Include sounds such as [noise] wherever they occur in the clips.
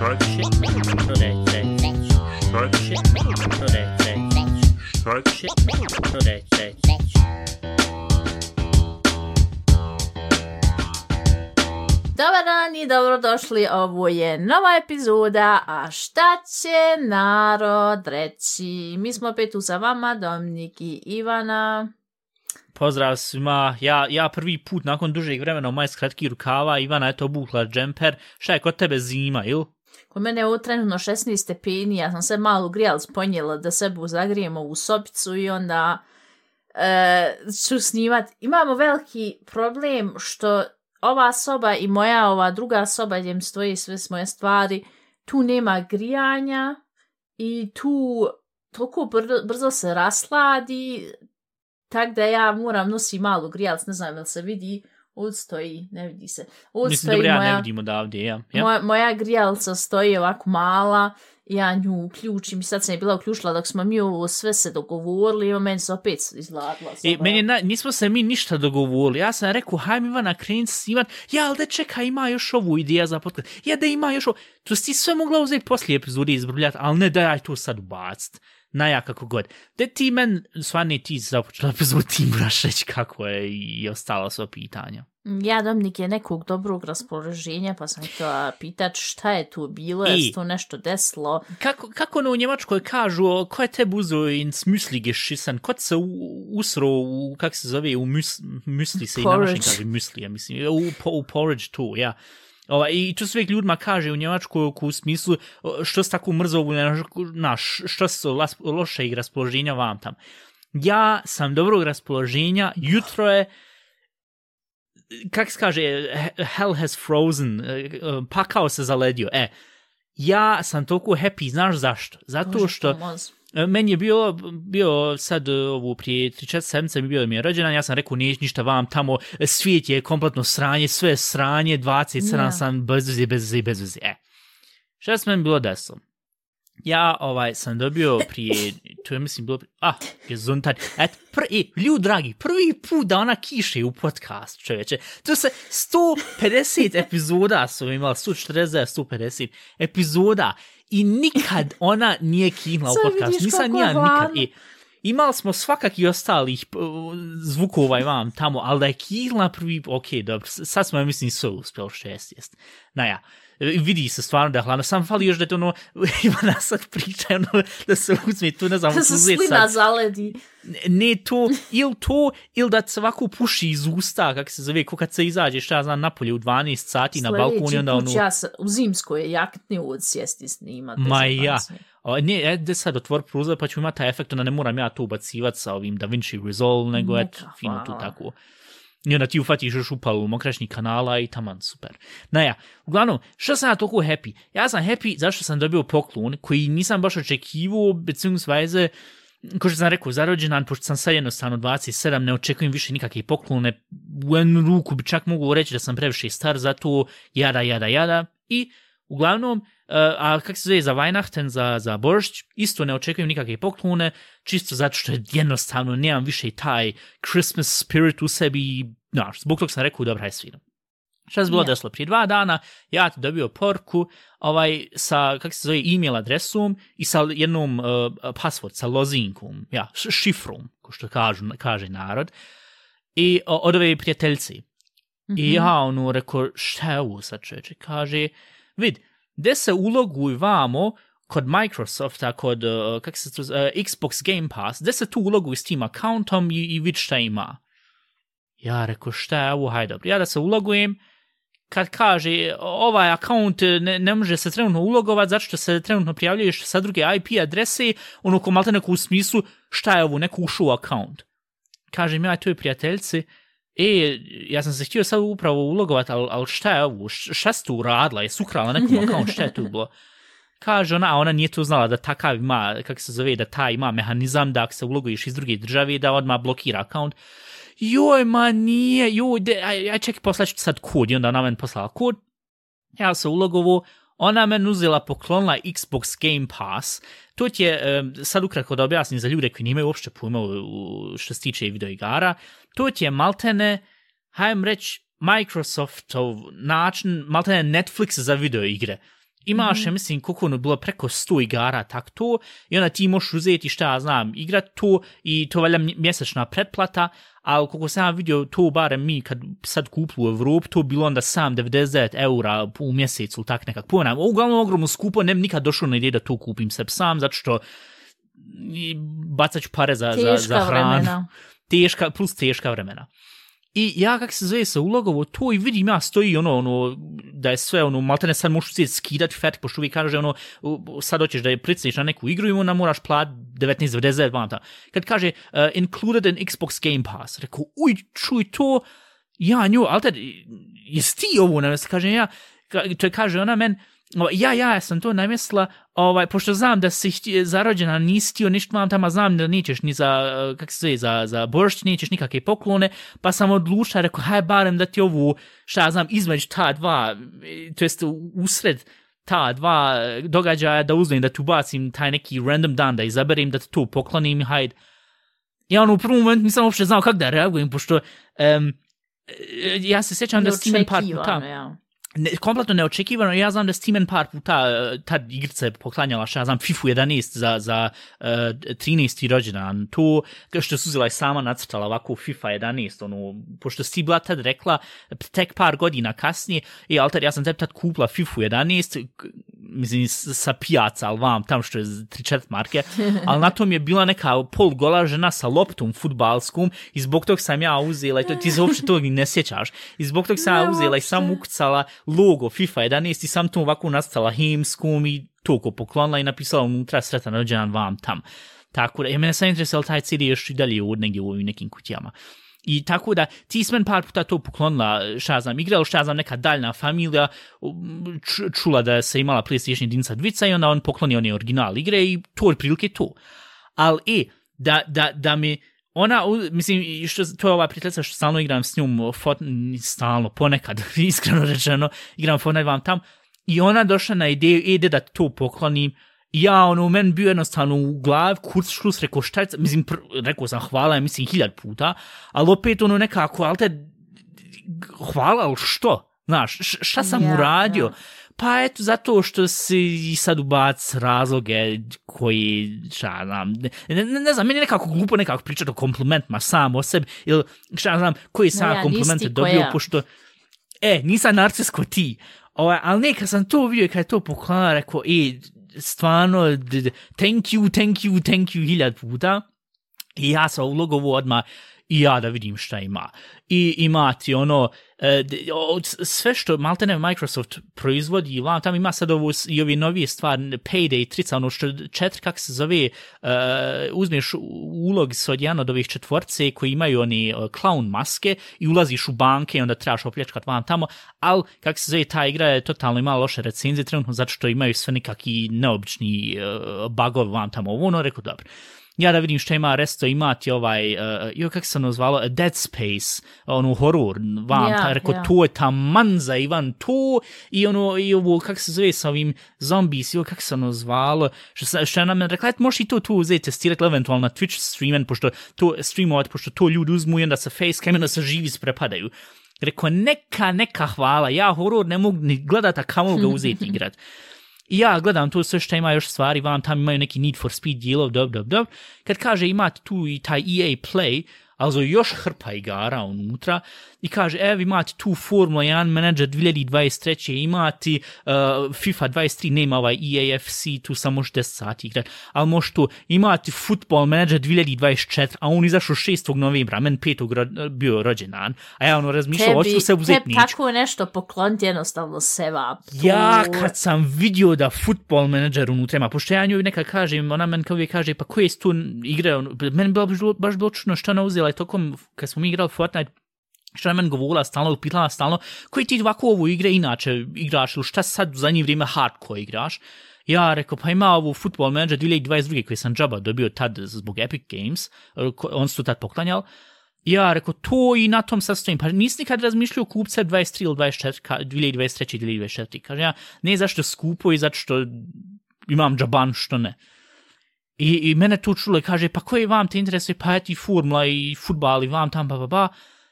Start shit. Today, today. Start shit. Dobar dan i dobrodošli, ovo je nova epizoda, a šta će narod reći? Mi smo opet tu sa vama, Dominik i Ivana. Pozdrav svima, ja, ja prvi put nakon dužeg vremena u majs kratki rukava, Ivana je to obukla džemper, šta je kod tebe zima, ili? Kod mene je ovo trenutno 16 stepeni, ja sam se malo grijal sponjela da sebu zagrijemo u sobicu i onda e, ću snimat. Imamo veliki problem što ova soba i moja ova druga soba gdje mi stoji sve s moje stvari, tu nema grijanja i tu toliko br brzo se rasladi, tak da ja moram nosi malu grijalac, ne znam jel se vidi, ovdje stoji, ne vidi se. Ovdje Mislim, dobro, ja moja, ne vidim odavdje, ja. ja. moja, moja grijalca stoji ovako mala, ja nju uključim i sad sam je bila uključila dok smo mi ovo sve se dogovorili i meni se opet izgladila. E, meni je, na, nismo se mi ništa dogovorili. Ja sam rekao, hajme Ivana, krenit snimat. Ja, ali da čeka, ima još ovu ideja za podcast. Ja, da ima još ovo. To si sve mogla uzeti poslije epizode izbrljati, ali ne da ja to sad ubacit. Naja, kako god. Da ti men, stvarno ti započela [laughs] epizodu, ti moraš reći kako je i ostala sva pitanja. Ja, Dominik je nekog dobrog raspoloženja, pa sam htjela pitat šta je tu bilo, je I- tu nešto desilo. Kako, kako ono u Njemačkoj kažu, ko je te buzo in smysli geschissen, ko se u, usro u, kak se zove, u mus, musli se i na našem Porridge. kaže musli, ja mislim, u, u porridge tu, ja. Ova, I to se uvijek ljudima kaže u Njemačkoj u smislu što se tako mrzo, naš, što se loše i raspoloženja vam tam. Ja sam dobrog raspoloženja, jutro je, kak se kaže, he- hell has frozen, eh, eh, pakao se zaledio, e, ja sam toliko happy, znaš zašto? Zato što e, meni je bio, bio sad e, ovu prije 3-4 sedmice mi bio mi je rođendan, ja sam rekao neć ništa vam tamo, e, svijet je kompletno sranje, sve je sranje, 27 Ja. sam bez veze, bez veze, bez veze, e. Šta se meni bilo desilo? Ja ovaj sam dobio prije, to je mislim bilo, prije, ah, gesundheit, et, pr, e, ljud dragi, prvi put da ona kiše u podcast, čoveče, to se 150 epizoda su imali, 140, 150 epizoda i nikad ona nije kinula u podcast, nisam ja nikad, e, Imali smo svakakih ostalih p- zvukova i vam tamo, ali da je kihla prvi, ok, dobro, sad smo, ja mislim, sve uspjeli šest jest. Naja, e, vidi se stvarno da je hladno, sam fali još da je to ono, [laughs] Ivana sad priča, ono, da se uzme tu, ne znam, Da se slina sad zaledi. ne to, ili to, ili da se ovako puši iz usta, kak se zove, ko kad se izađe, šta ja znam, napolje u 12 sati na balkon i onda put ono... ja se, u zimskoj jakni od sjesti snimat. Ma ja. O, ne, ajde sad otvor prozor pa ću imati taj efekt, onda ne moram ja to ubacivat sa ovim DaVinci Resolve, nego Neka, et, fino tu tako. I onda ti ufatiš još upalu u kanala i taman, super. Naja, uglavnom, što sam ja toliko happy? Ja sam happy zašto sam dobio poklon koji nisam baš očekivao, beziehungsweise, ko što sam rekao, za rođendan, pošto sam sad jednostavno 27, ne očekujem više nikakve poklone, u jednu ruku bi čak mogu reći da sam previše star za to, jada, jada, jada, i uglavnom, uh, a kak se zove za Weihnachten, za, za Božić, isto ne očekujem nikakve poklone, čisto zato što jednostavno nemam više taj Christmas spirit u sebi, i, znaš, zbog tog sam rekao, dobra je svino. Šta se bilo Ja. desilo? Prije dva dana ja ti dobio porku ovaj, sa, kak se zove, e-mail adresom i sa jednom uh, password, sa lozinkom, ja, šifrom, ko što kažu, kaže narod, i o, od ove prijateljci. I ja ono rekao, šta je ovo sad čoveče? Kaže, vid, gde se ulogujvamo kod Microsofta, kod, uh, kak se to, uh, Xbox Game Pass, gde se tu uloguj s tim accountom i, i vid šta ima. Ja reko šta je ovo, hajde dobro. Ja da se ulogujem, kad kaže ovaj account ne, ne može se trenutno ulogovat zato što se trenutno prijavljuješ sa druge IP adrese, ono ko malte neko u smislu šta je ovo, neko ušao u account. Kažem ja toj prijateljci, e, ja sam se htio sad upravo ulogovat, ali, al šta je ovo, šta si tu uradila, je ukrala nekom account, šta je tu bilo? Kaže ona, a ona nije to znala da takav ima, kako se zove, da ta ima mehanizam da ako se uloguješ iz druge države da odmah blokira account. Joj, ma nije, joj, de, aj, aj čekaj, poslaću sad kod i onda ona meni poslala kod. Ja se ulogovo, ona meni uzela, poklonila Xbox Game Pass. To ti je, sad ukratko da objasnim za ljude koji nimaju uopšte pojma što se tiče videoigara, to ti je maltene, hajem reći, Microsoftov način, maltene Netflix za videoigre. imaš, mm -hmm. ja mislim, koliko ono bilo preko 100 igara, tak to, i onda ti možeš uzeti šta ja znam, igrat to, i to valja mjesečna pretplata, ali koliko sam ja vidio to, barem mi kad sad kupu u Evropu, to bilo onda sam 99 eura u mjesecu, tak nekak, ponam, uglavnom ogromno skupo, ne nikad došao na ideju da to kupim seb sam, zato što bacat ću pare za, za, za hranu. Vremena. [laughs] Teška, plus teška vremena. I ja kak se zove sa ulogovo to i vidim ja stoji ono, ono da je sve ono, maltene sad možeš cijeti skidati fet, pošto uvijek kaže ono, sad hoćeš da je pricniš na neku igru i onda moraš plat 19.99 vanta. Kad kaže uh, included in Xbox Game Pass, rekao, uj, čuj to, ja nju, ali tad, jesi ti ovo, ne, kaže ja, to kaže ona men, ja, ja, sam to namjesla, ovaj, pošto znam da si hti, zarođena, nisi htio ništa vam tamo, znam da nećeš ni za, eh, kak se zove, za, za boršć, nećeš nikakve poklone, pa sam odlučila, rekao, haj barem da ti ovu, šta ja znam, između ta dva, eh, to jest usred ta dva eh, događaja da uzmem, da tu bacim taj neki random dan, da izaberem, da ti to poklonim, hajde. Ja ono u prvom momentu nisam uopšte znao kako da reagujem, pošto um, ja se sjećam da Steven Park tamo. Ja ne, kompletno neočekivano, ja znam da Steam par puta ta igrica je poklanjala, šta ja znam, FIFA 11 za, za eh, uh, 13. rođendan, tu, što su Suzila i sama nacrtala ovako FIFA 11, ono, pošto si bila tad rekla, tek par godina kasnije, i alter, ja sam tebi tad kupla FIFA 11, mislim, sa pijaca, ali vam, tam što je 3-4 marke, ali na tom je bila neka pol gola žena sa loptom futbalskom, i zbog tog sam ja uzela, i to, ti se uopšte tog ne sjećaš, i zbog tog sam ja uzela i sam ukucala logo FIFA 11 i sam tu ovako nastala himskom i toliko poklonila i napisala unutra sretan rođendan vam tam. Tako da, je mene sam interesala taj CD još i dalje u negdje u nekim kutijama. I tako da, ti sam par puta to poklonila, šta znam, ali šta znam, neka daljna familija, um, čula da se imala PlayStation jedinica dvica i onda on pokloni one original igre i to je prilike to. Ali, e, da, da, da mi, ona, mislim, što, to je ova prijateljica što stalno igram s njom, fot, stalno, ponekad, [laughs] iskreno rečeno, igram Fortnite vam tam, i ona došla na ideju, e, ide da to poklonim, ja, ono, men bio jednostavno u glav, kurc šlus, rekao šta je, mislim, pr, rekao sam hvala, mislim, hiljad puta, ali opet ono nekako, ali te, hvala, ali što? Znaš, šta sam ja, uradio? Ja. Pa eto, zato što si sad ubac razloge koji, šta znam, ne, ne, ne znam, meni je nekako glupo nekako pričati o komplimentima sam o sebi, ili šta znam, koji sam ja, komplimente dobio, ja. pošto, e, nisam narcisko ti, ovaj, ali ne, kad sam to vidio i kad je to poklonala, rekao, e, stvarno, thank you, thank you, thank you, hiljad puta, i ja sam ulogovu odmah, i ja da vidim šta ima. I imati ono, uh, E, sve što maltene Microsoft proizvodi, vam tam ima sad ovu, i ovi novije stvari, Payday, trica, ono što četiri, kak se zove, uh, uzmeš ulog s od jedan od ovih četvorce koji imaju oni uh, clown maske i ulaziš u banke i onda trebaš opljačkat vam tamo, ali kak se zove, ta igra je totalno ima loše recenzije trenutno zato što imaju sve nekakvi neobični uh, bugov vam tamo, ono, rekao, dobro ja da vidim što ima resto imati ovaj, uh, jo, kako se ono zvalo, Dead Space, ono, horror, vam, yeah, ta, rekao, yeah. to je ta manza, Ivan, to, i ono, i ovo, kako se zove sa ovim zombies, jo, kako se ono zvalo, što, što je nam rekla, et, možeš i to tu uzeti, testirati, eventualno na Twitch streamen, pošto to, streamovat, pošto to ljudi uzmu i onda sa facecam, onda se živi sprepadaju. Rekao, neka, neka hvala, ja horror ne mogu ni gledati, a kamo ga uzeti [laughs] igrat. I ja gledam tu sve što ima još stvari, vam tam imaju neki Need for Speed dijelov, dob, dob, dob. Kad kaže imate tu i taj EA Play, ali zo još hrpa igara unutra i kaže, evo imate tu Formula 1 Manager 2023. imati uh, FIFA 23, nema ovaj EAFC, tu samo možeš 10 sati igrat, ali možeš tu imati Football Manager 2024, a on izašao 6. novembra, men 5. Ro bio rođendan, a ja ono razmišljao, hoću se uzeti nič. Tako nešto pokloniti jednostavno seva. Ja kad sam vidio da Football Manager unutra ima, pošto ja njoj neka kažem, ona men kao uvijek kaže, pa koje su tu igre, meni bilo baš bilo čudno što ona uzela i tokom, kad smo mi igrali Fortnite, što je meni govorila stalno, pitala stalno, koji ti ovako ovu igre inače igraš, ili šta sad u zadnje vrijeme hardcore igraš? Ja rekao, pa ima ovu Football Manager 2022. koji sam džaba dobio tad zbog Epic Games, e, on su tad poklanjal. Ja rekao, to i na tom sastojim. Pa nisi nikad razmišljao kupca 23 ili 24, 2023 ili 2024. Kaže ja, ne zašto skupo i zato što imam džaban, što ne. I, i mene tu čulo i kaže, pa koji vam te interese, pa eti formula i futbal i vam tam, pa, pa, pa.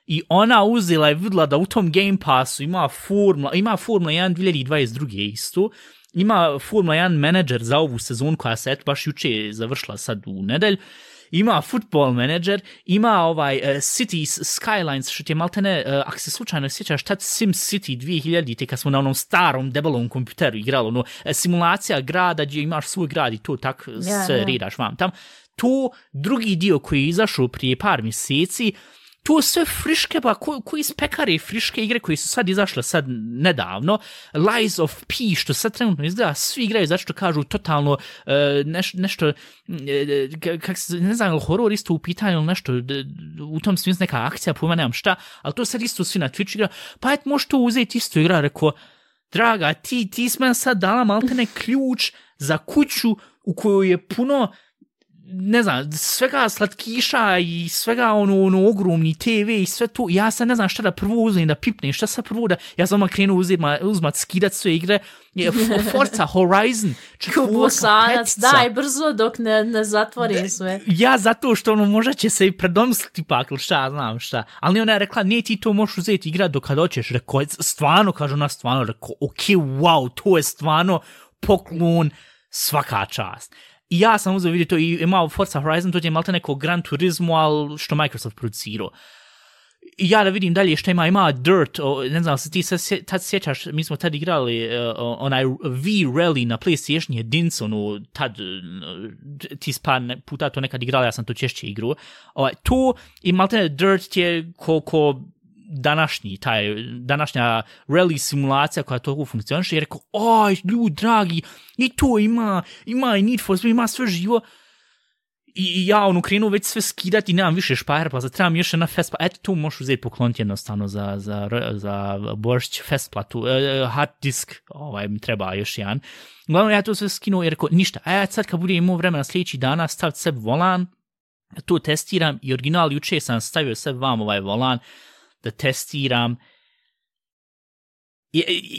i ona uzela i vidla da u tom Game Passu ima Formula, ima Formula 1 2022. isto, ima Formula 1 menadžer za ovu sezonu koja se eto baš juče završila sad u nedelj, ima football manager, ima ovaj uh, Cities Skylines, što ti je maltene, uh, ako se slučajno sjećaš, tad Sim City 2000, te kad smo na onom starom debelom kompjuteru igrali, ono, uh, simulacija grada gdje imaš svoj grad i to tak Ja, se ja. redaš vam tam. To drugi dio koji je izašao prije par mjeseci, to sve friške, pa ko, ko iz pekare friške igre koji su sad izašle sad nedavno, Lies of P, što sad trenutno izgleda, svi igraju zato što kažu totalno uh, neš, nešto, uh, kak se, ne znam, horor isto u pitanju ili nešto, u tom smislu neka akcija, pojma nemam šta, ali to sad isto svi na Twitch igra, pa et možeš to uzeti isto igra, rekao, draga, ti, ti si sad dala maltene ključ za kuću u kojoj je puno ne znam, svega slatkiša i svega ono, ono ogromni TV i sve to, ja sad ne znam šta da prvo uzmem da pipnem, šta sad prvo da, ja sam odmah krenuo uzima, uzmat, skidat sve igre, je, [laughs] Forza Horizon, četvorka, Kubosanac, daj brzo dok ne, ne zatvori sve. Ja zato što ono možda će se i predomisliti pak ili šta, znam šta. Ali ona je rekla, nije ti to možeš uzeti igrat dok kad hoćeš. Rekao, stvarno, kaže ona stvarno, rekao, ok, wow, to je stvarno poklon svaka čast. I ja sam uzeo vidjeti to i imao Forza Horizon, to je malo neko Gran Turismo, ali što Microsoft producirao. I ja da vidim dalje što ima, ima Dirt, o, ne znam, se ti se tad sjećaš, mi smo tad igrali uh, onaj V-Rally na PlayStation jedincu, ono, tad, uh, ti spa puta to nekad igrali, ja sam to češće igru. Ovaj, to i maltene Dirt je ko, ko današnji, taj, današnja rally simulacija koja toliko funkcioniše, je rekao, oj, ljudi dragi, i to ima, ima i Need for Speed, ima sve živo, I, i ja ono krenuo već sve skidati, nemam više špajera, pa zatrebam još jedna fest, pa eto tu možeš uzeti pokloniti jednostavno za, za, za Boršć festplatu, uh, e, e, hard disk, ovaj mi treba još jedan. Uglavnom ja to sve skinuo i rekao, ništa, a ja sad kad budem imao vremena sljedeći dana staviti sebi volan, to testiram i original juče sam stavio sebi vam ovaj volan da testiram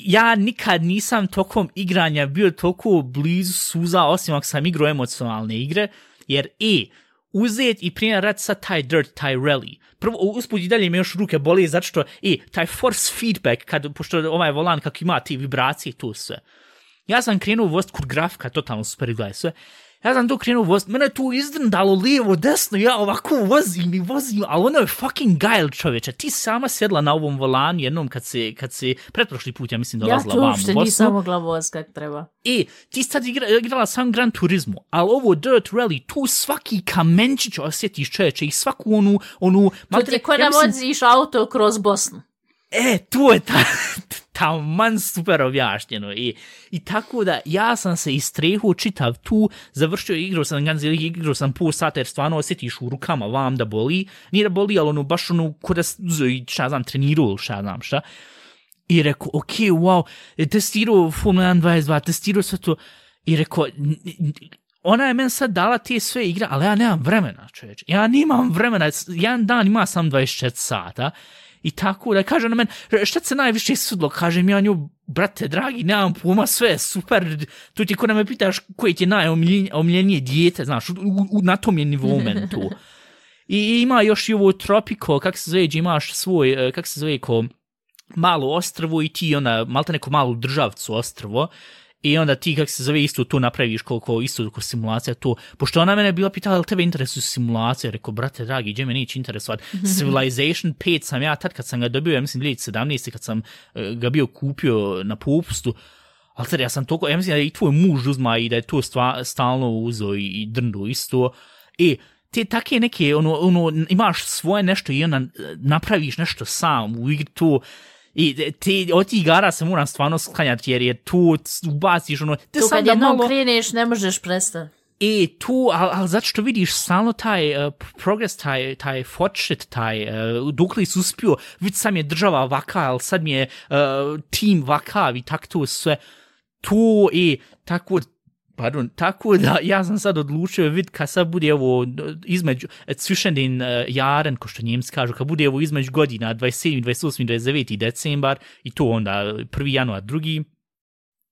Ja- nikad nisam tokom igranja bio toliko blizu suza, osim ako sam igrao emocionalne igre, jer e, uzet i prije rad sa taj dirt, taj rally. Prvo, usput i dalje me još ruke boli, zato što, e, taj force feedback, kad, pošto ovaj volan kako ima ti vibracije, to sve. Ja sam krenuo vost kur grafika, totalno super izgleda sve. Ja sam to krenuo vozt, mene tu izdrndalo lijevo, desno, ja ovako vozim i vozim, ali ono je fucking gajl čovječe. Ti sama sjedla na ovom volanu jednom kad se, kad se pretprošli put, ja mislim, Ja dolazila tu vam uopšte u Bosnu. nisam mogla voz kak treba. E, ti sad igra, igrala sam Gran Turismo, ali ovo Dirt Rally, tu svaki kamenčić osjetiš čovječe i svaku onu, onu... To ti je ko da voziš auto kroz Bosnu. E, tu je ta, [laughs] taman super objašnjeno. I, I tako da, ja sam se istrehu čitav tu, završio igru sam, ganzi, igru sam pol sata, jer stvarno osjetiš u rukama vam da boli. Nije da boli, ali ono, baš ono, ko da šta znam, trenirao ili šta znam šta. I rekao, ok, wow, e, testirao Formula 1 22, testirao sve to. I rekao, ona je meni sad dala te sve igre, ali ja nemam vremena, čovječ. Ja nemam vremena, jedan dan ima sam 24 sata. I tako da kaže na meni, šta se najviše sudlo? Kažem ja nju, brate dragi, nemam pojma, sve super. Tu ti ko da me pitaš koje ti je najomiljenije dijete, znaš, u, u, na tom je nivou [laughs] tu. I ima još i ovo Tropico, kak se zove, imaš svoj, eh, kak se zove, ko malo ostrvo i ti onda, malte neko malu državcu ostrvo, i onda ti, kak se zove, isto to napraviš koliko, isto ko simulacija to. Pošto ona mene bila pitala, ali tebe interesuju simulacije? Rekao, brate, dragi, gdje me neće interesovat? [laughs] Civilization 5 sam ja, tad kad sam ga dobio, ja mislim 2017. kad sam eh, ga bio kupio na popustu, ali sad ja sam toliko, ja mislim da i tvoj muž uzma i da je to stva, stalno uzo i, i drndo isto. E, te take neke, ono, ono, imaš svoje nešto i onda eh, napraviš nešto sam u igri to, I te, od tih igara se moram stvarno sklanjati jer je tu ubaciš ono... Te Tu kad da jednom malo- kreneš, ne možeš prestati. E, tu, ali al zato što vidiš stalno taj uh, progres, taj, taj fortschritt, taj, uh, dok li si uspio, vidi sam je država vaka, ali sad mi je uh, tim vakav i tak to sve. Tu, e, tako, pardon, tako da ja sam sad odlučio vid kad sad bude ovo između, e, zwischen uh, e, jaren, ko što njemci kažu, kad bude ovo između godina 27, 28, 29 decembar i to onda 1. januar, drugi,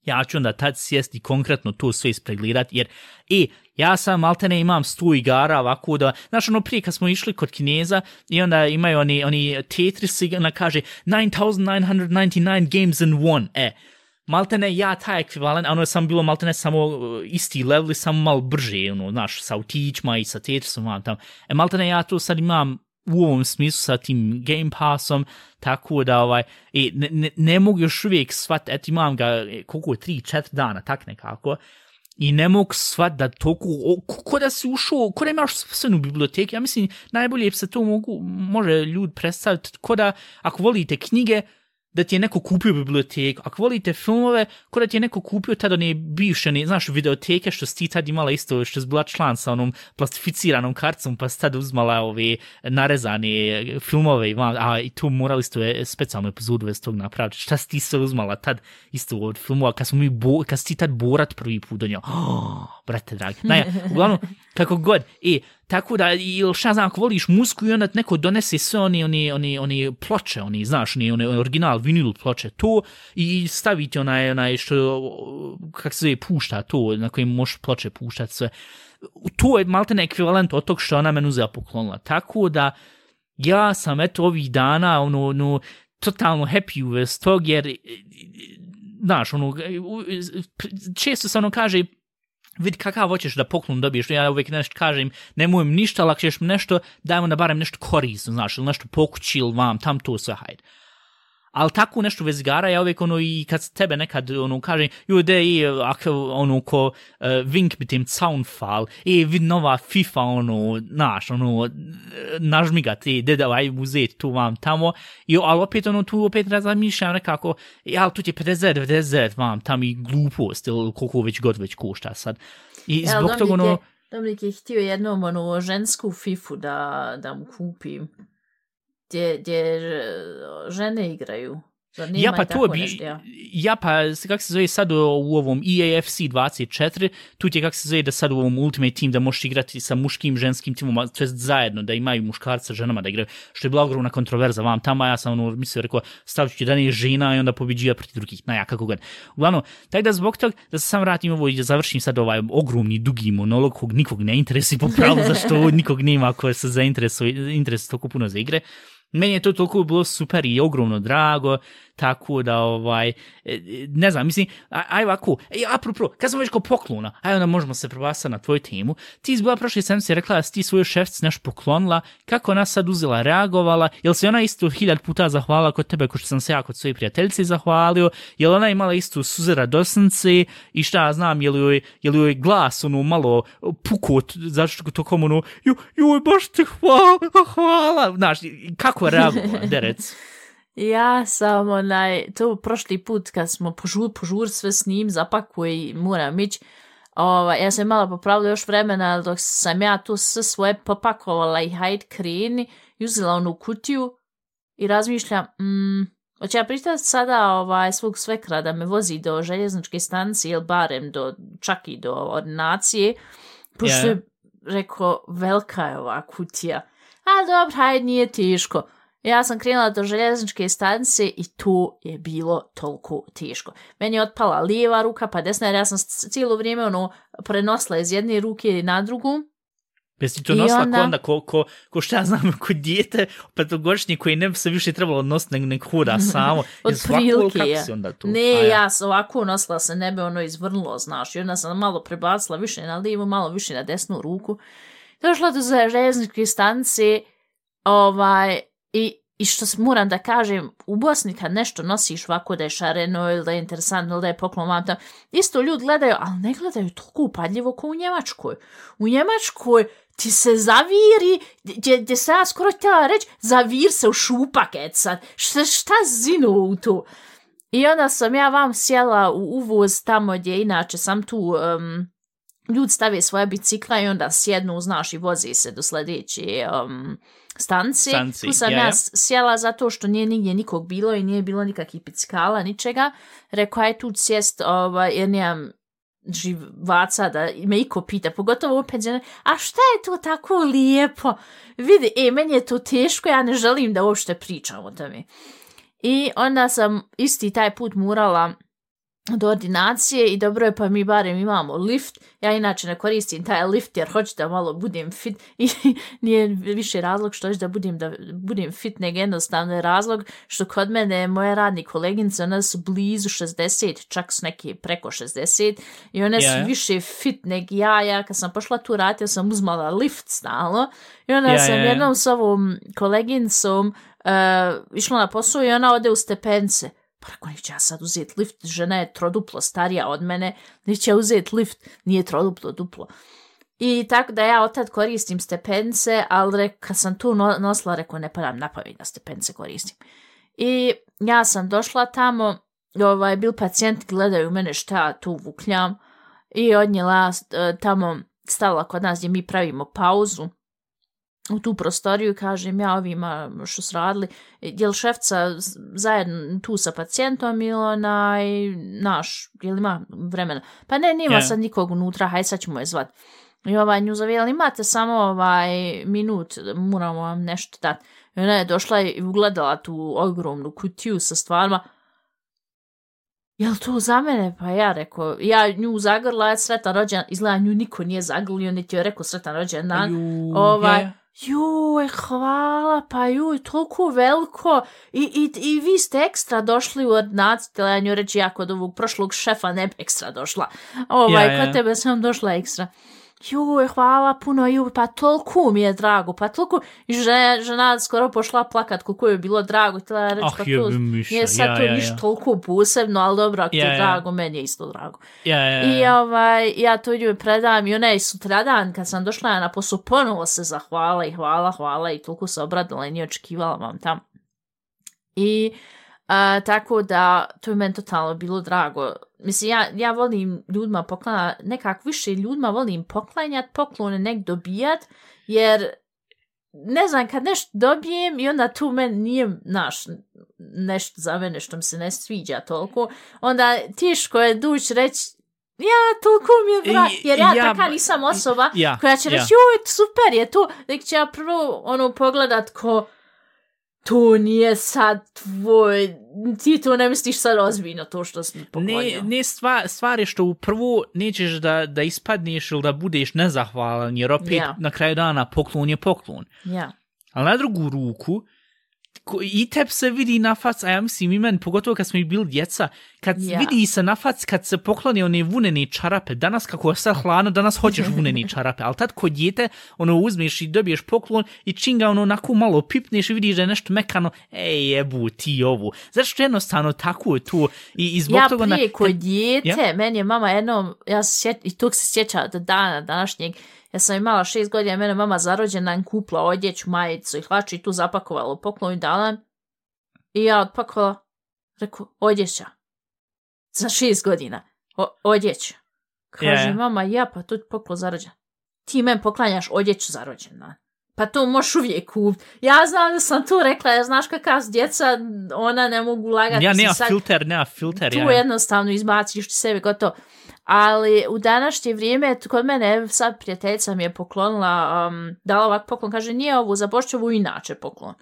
ja ću onda tad sjesti konkretno to sve ispreglirati, jer, e, ja sam maltene imam stu igara ovako da, znaš ono prije kad smo išli kod Kineza i onda imaju oni, oni Tetris i ona kaže 9999 games in one, e, maltene ja taj ekvivalent, ono je samo bilo maltene samo e, isti level, samo malo brže, ono, znaš, sa utićma i sa Tetrisom, tam. E, maltene ja to sad imam u ovom smislu sa tim Game Passom, tako da ovaj, e, ne, ne, ne mogu još uvijek svat, eto imam ga e, koliko je, 3-4 dana, tak nekako, i ne mogu svat da toliko, o, ko, ko da si ušao, ko da imaš sve u biblioteki, ja mislim, najbolje se to mogu, može ljud predstaviti, ko da, ako volite knjige, da ti je neko kupio biblioteku. Ako volite filmove, ko da ti je neko kupio tada one bivše, ne, znaš, videoteke što si ti tad imala isto, što si bila član sa onom plastificiranom karcom, pa si tad uzmala ove narezane filmove, a i tu morali ste specijalnu epizodu iz tog napraviti. Šta si ti se uzmala tad isto od filmova, kad, smo mi bo, kad si ti tad borat prvi put do njega. [gasps] Oh, brate dragi. Naja, uglavnom, kako god. I tako da, ili šta znam, ako voliš muziku i onda neko donese sve oni, oni, oni, oni ploče, oni, znaš, oni, oni original vinil ploče, to, i staviti onaj, onaj što, kak se zove, pušta to, na kojem možeš ploče puštati sve. To je maltene ekvivalent od tog što ona meni uzela poklonila. Tako da, ja sam, eto, ovih dana, ono, ono, totalno happy uvest tog, jer, e, e, znaš, ono, e, često se ono kaže, vidi kakav hoćeš da poklon dobiješ, ja uvijek nešto kažem, nemoj ništa, ali ako ćeš nešto, dajmo da barem nešto korisno, znaš, ili nešto pokući, ili vam, tam to sve, hajde ali tako nešto vez gara, ja uvijek ono i kad tebe nekad ono kaže, ju de i ako ono ko uh, vink bi tim soundfall, i vid nova FIFA ono, naš, ono, nažmiga ti, de da aj uzeti tu vam tamo, i, ali opet ono tu opet razmišljam nekako, ja, tu ti je 50, 90 vam tam i glupost, ili koliko već god već košta sad. I Ja, zbog toga ono, Dominik je htio jednom ono žensku fifu da, da mu kupim. Gdje, gdje ž- žene igraju. Zar Ja pa to bi, nešto, ja? ja pa kako se zove sad u, ovom E EAFC 24, tu ti je kako se zove da sad u ovom Ultimate Team da možeš igrati sa muškim, ženskim timom, to jest zajedno, da imaju muškarca, ženama da igraju, što je bila ogromna kontroverza vam tamo, ja sam ono, mislio, rekao, stavit ću da nije žena i onda pobiđija protiv drugih, na ja, kako god. Uglavnom, tako da zbog tog, da se sam vratim ovo i da završim sad ovaj ogromni, dugi monolog kog nikog ne interesi po pravu, [laughs] zašto nikog nema ko se zainteresuje, interes toliko puno za igre. Meni je to toliko bilo super i ogromno drago, tako da, ovaj, e, ne znam, mislim, aj ovako, ej, apropo, kad smo već kao poklona, aj onda možemo se prebasati na tvoju temu, ti izbila prošle se rekla da si ti svoju šefci naš poklonila, kako ona sad uzela, reagovala, jel se ona isto hiljad puta zahvalila kod tebe, ko što sam se ja kod svoje prijateljice zahvalio, jel ona imala istu suzera dosnice i šta ja znam, jel joj, jel joj glas ono malo puko, zašto to komu ono, joj, joj, baš ti hvala, hvala, znaš, kako kako reagovala, derec. [laughs] Ja sam onaj, to prošli put kad smo požur, požur sve s njim zapakuje i moram ići, Ova, ja sam malo popravila još vremena dok sam ja tu sve svoje popakovala i hajde kreni i uzela onu kutiju i razmišljam, mm, hoće ja pristati sada ovaj, svog svekra da me vozi do željezničke stanice ili barem do, čak i do ordinacije, pošto Ja. je rekao, velika je ova kutija. A dobro, hajde, nije teško. Ja sam krenula do željezničke stanice i to je bilo toliko teško. Meni je otpala lijeva ruka pa desna jer ja sam cijelo vrijeme ono prenosila iz jedne ruke na drugu. Jesi ti to I nosila onda- ko onda, ko, ko, ko šta ja znam, [laughs] ko dijete, petogodišnji koji ne bi se više trebalo nositi nego nek hoda [laughs] samo. Od Jesi ili prilike je. onda to? Ne, A ja sam ovako nosila se, ne bi ono izvrnulo, znaš. I onda sam malo prebacila više na lijevu, malo više na desnu ruku. Došla do železničke stanice, ovaj, i, i što se moram da kažem, u Bosni kad nešto nosiš ovako da je šareno ili da je interesantno ili da je poklon vam tamo, isto ljudi gledaju, ali ne gledaju toliko upadljivo kao u Njemačkoj. U Njemačkoj ti se zaviri, gdje, gdje se ja skoro htjela reći, zavir se u šupak, et sad. Šta, šta zinu u to? I onda sam ja vam sjela u uvoz tamo gdje inače sam tu um, ljudi stave svoje bicikla i onda sjednu, znaš, i vozi se do sljedeće um. Stanice, Tu sam ja, ja, sjela zato što nije nigdje nikog bilo i nije bilo nikakvih bicikala, ničega. Rekao, aj tu sjest, ovaj, jer nemam živaca da me iko pita, pogotovo u penzioner, a šta je to tako lijepo? Vidi, e, meni je to teško, ja ne želim da uopšte pričam o tome. I onda sam isti taj put morala do ordinacije i dobro je pa mi barem imamo lift. Ja inače ne koristim taj lift jer hoću da malo budem fit i [laughs] nije više razlog što hoću da budem, da budem fit nego jednostavno je razlog što kod mene moje radni koleginice one su blizu 60, čak su neke preko 60 i one su Ja, ja. više fit nego ja. Ja kad sam pošla tu raditi ja sam uzmala lift stalno i onda Ja, sam ja. jednom s ovom koleginicom uh, išla na posao i ona ode u stepence. Pa rekao, neće ja sad uzeti lift, žena je troduplo starija od mene, neće ja uzeti lift, nije troduplo duplo. I tako da ja od tad koristim stepence, ali re, kad sam tu nosila, rekao, ne padam na pamet da stepence koristim. I ja sam došla tamo, ovaj, bil pacijent, gledaju mene šta tu vukljam i odnijela eh, tamo, stala kod nas gdje mi pravimo pauzu, u tu prostoriju, kažem ja ovima što su radili, je li šefca zajedno tu sa pacijentom ili onaj naš, je li ima vremena? Pa ne, nima Ja. sad nikog unutra, haj sad ćemo je zvat. I ovaj nju zove, imate samo ovaj minut, moramo vam nešto dati. I ona je došla i ugledala tu ogromnu kutiju sa stvarima. Jel to za mene? Pa ja rekao, ja nju zagrla, sretan rođen, izgleda nju niko nije zagrlio, niti joj rekao sretan rođen dan. Ju, Ovaj, ja, Juj, hvala, pa juj, toliko veliko. I, i, I vi ste ekstra došli u ordinaciju, tela ja nju reći, ja kod ovog prošlog šefa ne bi ekstra došla. Ovaj, Ja, ja. kod tebe sam došla ekstra. Juj, hvala puno, juj, pa toliko mi je drago, pa toliko. I žena, žena skoro pošla plakat koliko je bilo drago. Tela ja reći, Ah, pa to miša, nije sad ja, to ja, ništa ja. toliko posebno, ali dobro, ako ti Ja, je ja. drago, meni je isto drago. Ja, ja, I ja. ovaj, ja to njoj predam i ona je sutradan kad sam došla na posao ponovo se zahvala i hvala, hvala i toliko se obradila i nije očekivala vam tam. I a, tako da to je meni totalno bilo drago. Mislim, ja, ja volim ljudima poklanjati, nekak više ljudima volim poklanjat, poklone nek dobijat, jer ne znam, kad nešto dobijem i onda tu meni nije, naš, nešto za mene što mi se ne sviđa toliko, onda tiško je duć reći ja, toliko mi je I- jer ja, ja- taka nisam osoba ja, koja će ja. reći, joj, super je to, nek će ja prvo ono pogledat ko to nije sad tvoj, ti to ne misliš sad ozbiljno to što sam Ne, poklonio. ne stvar, stvar je što u prvu nećeš da, da ispadneš ili da budeš nezahvalan, jer opet Ja. na kraju dana poklon je poklon. Ja, Ali na drugu ruku, ko, i teb se vidi na fac, a ja mislim i meni, pogotovo kad smo i bili djeca, kad Ja. vidi se na fac, kad se pokloni one vunene čarape, danas kako je sad hladno, danas hoćeš vunene [laughs] čarape, ali tad kod djete, ono uzmeš i dobiješ poklon i čim ga ono onako malo pipneš i vidiš da je nešto mekano, ej jebu ti ovu. Zato što jednostavno tako je tu i, i zbog ja toga... na- prije kod kad- dijete, meni je mama jednom, ja se sjet, i tog se sjeća do dana današnjeg, ja sam imala šest godina, mene mama zarođena kupla odjeću, majicu i hlaču i tu zapakovala u poklon i dala. I ja odpakovala, rekao, odjeća. Za šest godina. O, odjeća. Kaže, Ja. mama, ja, pa je poklon za rođendan. Ti men poklanjaš odjeću za rođendan. Pa to možeš uvijek kupiti. Ja znam da sam tu rekla, jer znaš kakav su djeca, ona ne mogu lagati. Ja, nema sad- filter, nema filter. tu ja. jednostavno izbaciš ti sebe gotovo. Ali u današnje vrijeme, kod mene sad prijateljica mi je poklonila, um, dala ovak poklon, kaže nije ovo za Bošću, ovo inače poklon.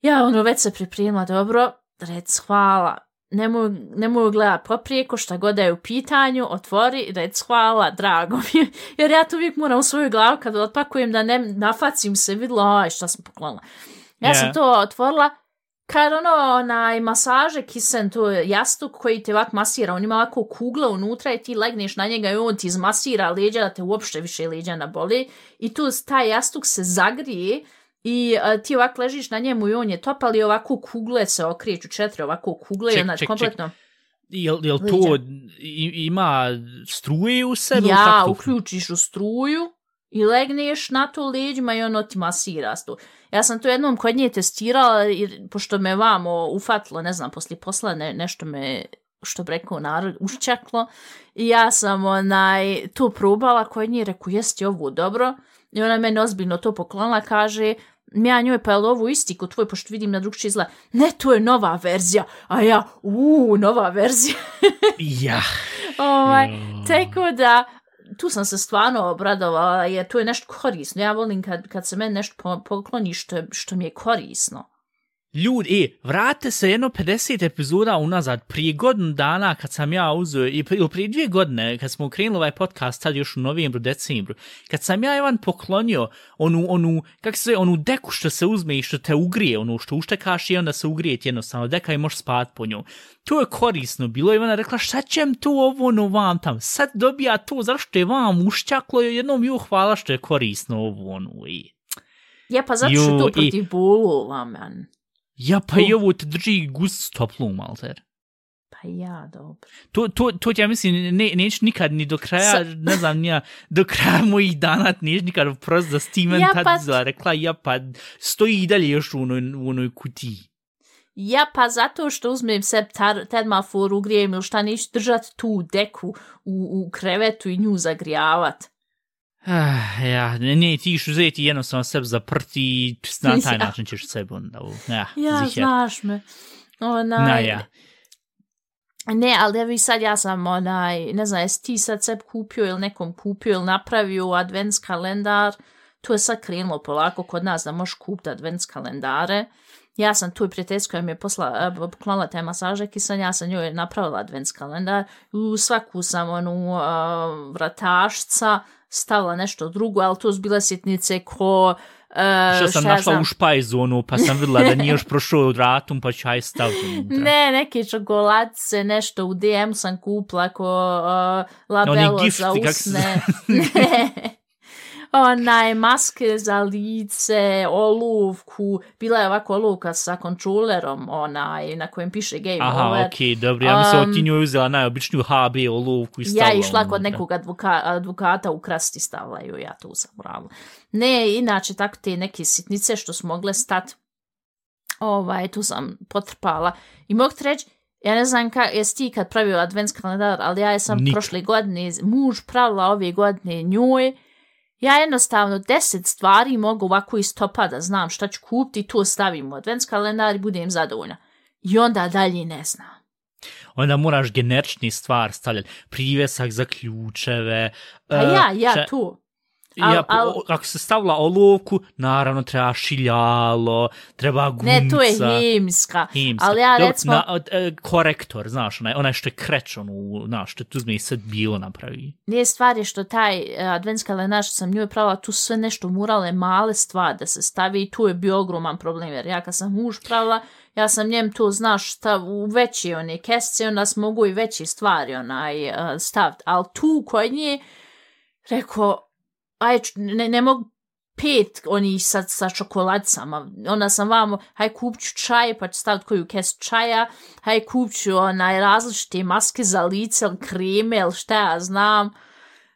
Ja ono već se pripremila, dobro, rec hvala. Nemoj, nemoj gledat poprijeko, šta god je u pitanju, otvori, rec hvala, drago mi je. [laughs] Jer ja to uvijek moram u svoju glavu kad otpakujem da ne nafacim se, vidjela, aj šta sam poklonila. Ja Ja. sam to otvorila, kad ono, onaj masaže kisen, to je jastuk koji te ovak masira, on ima ovako kugle unutra i ti legneš na njega i on ti izmasira leđa da te uopšte više leđa ne boli i tu taj jastuk se zagrije i a, ti ovak ležiš na njemu i on je topal i ovako kugle se okrijeću, četiri ovako kugle i Ček, ček, ček. kompletno. Jel, jel to i- ima struje u sebi? Ja, to uključiš u struju i legneš na to leđima i ono ti masira tu. Ja sam to jednom kod nje testirala, jer, pošto me vamo ufatilo, ne znam, poslije posla ne, nešto me, što bi rekao narod, ušćaklo. I ja sam onaj, to probala kod nje, reku, jesi ovo dobro? I ona meni ozbiljno to poklonila, kaže, ja njoj, pa je ovo isti kod tvoj, pošto vidim na drugčiji izgleda, ne, to je nova verzija, a ja, uuu, nova verzija. [laughs] Ja. ovaj, tako da, tu sam se stvarno obradovala, jer to je nešto korisno. Ja volim kad, kad se meni nešto po, pokloni što, je- što mi je korisno. Ljudi, e, vrate se jedno 50 epizoda unazad, prije godinu dana kad sam ja uzeo, i prije dvije godine, kad smo krenuli ovaj podcast, tad još u novembru, decembru, kad sam ja Ivan poklonio onu, onu, kako se onu deku što se uzme i što te ugrije, onu što uštekaš i onda se ugrije ti jednostavno, deka i možeš spat po njoj. To je korisno bilo, Ivana rekla, šta ćem tu ovo no vam tam, sad dobija to, zašto je vam ušćaklo, jednom ju hvala što je korisno ovo ono, i... Je, pa zato što to i- protiv bulova, man. Ja, pa i ovo te drži gust toplu, malter. Pa ja, dobro. To, to, to ti ja mislim, ne, neću nikad ni do kraja, Sa- ne znam, nija, do kraja mojih dana neću nikad prost da Steven Ja, tad pa- izgleda, rekla, ja pa stoji i dalje još u onoj, u onoj kutiji. Ja, pa zato što uzmem se tar, termofor, ugrijem ili šta, neću držat tu deku u, u krevetu i nju zagrijavat. Ah, ja, ne, ne, ti ćeš uzeti jednostavno sebe zaprti i na [laughs] taj Ja. način ćeš sebe onda, u- ja, Ja, ziher. znaš me. Onaj, Na, ja. Ne, ali evo i sad ja sam onaj, ne znam, jesi ti sad sebi kupio ili nekom kupio ili napravio advents kalendar, to je sad krenulo polako kod nas da možeš kupiti advents kalendare. Ja sam tu i koja mi je posla, eh, poklonila te masaže kisan, ja sam njoj napravila advents kalendar. U svaku sam onu uh, vratašca stavila nešto drugo, ali to su bile sitnice ko... Uh, Što sam ja našla znam, u špajzu, ono, pa sam videla da nije još prošao od ratum, pa ću aj staviti. Ne, neke čokoladice, nešto u DM sam kupila ko uh, labelo gifti, za kak se usne. [laughs] ne. Onaj, maske za lice, olovku, bila je ovako olovka sa kontrolerom, onaj, na kojem piše game Aha, over. okej, dobro, ja mislim Um, ti njoj uzela najobičniju HB olovku i stavila Ja išla kod unutra. nekog advoka, advokata u krasti stavila ju, ja tu sam morala. Ne, inače tako te neke sitnice što su mogle stat, ovaj, tu sam potrpala. I mogu ti reći, ja ne znam ka, jesi ti kad pravio advents kalendar, ali ja sam Nikad. prošle godine, muž pravila ove godine njoj, ja jednostavno deset stvari mogu ovako iz topa da znam šta ću kupiti i to stavim u advents kalendar i budem zadovoljna. I onda dalje ne znam. Onda moraš generični stvar stavljati. Privesak za ključeve. Pa e, ja, ja, če- tu. Al- ja, al- o- ako se stavila olovku, naravno treba šiljalo, treba gunca. Ne, to je hemijska. Hemska. Ali ja Dobro, recimo, Na, e, korektor, znaš, onaj, onaj što je kreć, ono, znaš, što tu uzme i sad bilo napravi. nije stvar je što taj uh, adventski kalendar što sam njoj pravila, tu sve nešto murale male stvari da se stavi i tu je bio ogroman problem, jer ja kad sam muž pravila, ja sam njem to, znaš, stav u veće one kesice, onda sam mogu i veće stvari onaj uh, staviti, ali tu kod nje, rekao, aj, ne, ne mogu pet onih sad sa čokoladicama. Onda sam vamo, haj kupit ću čaj, pa ću staviti koju kesu čaja, haj kupit ću onaj različite maske za lice, ili kreme, ili šta ja znam.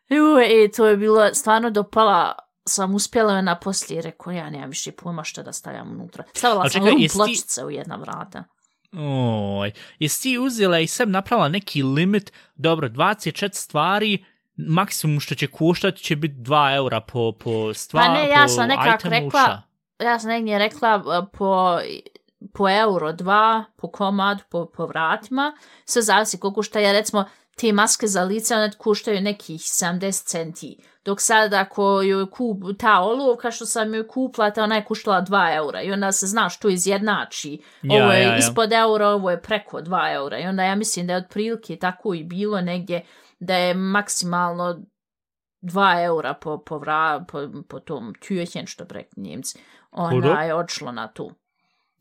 Ju, e, to je bilo stvarno dopala sam uspjela je na poslije, rekao, ja nemam više pojma šta da stavljam unutra. Stavila sam čekaj, rum jesi ti- pločice u jedna vrata. Oj, jesi ti uzela i sebi napravila neki limit, dobro, 24 stvari, maksimum što će koštati će biti 2 eura po, po stvari, Pa ne, ja sam nekak itemu, rekla- ja sam negdje rekla uh, po, po euro dva, po komad, po, po vratima, sve zavisi koliko šta je, recimo, te maske za lice, one koštaju nekih 70 centi. Dok sad ako joj kup, ta olovka što sam joj kupila, ta ona je koštala 2 eura. I onda se znaš, to izjednači. Ja, ovo je ja, ja. ispod eura, ovo je preko 2 eura. I onda ja mislim da je otprilike tako i bilo negdje da je maksimalno 2 eura po, po, vra, po, po tom tjuhjen što prek njemci. Ona je odšlo na tu.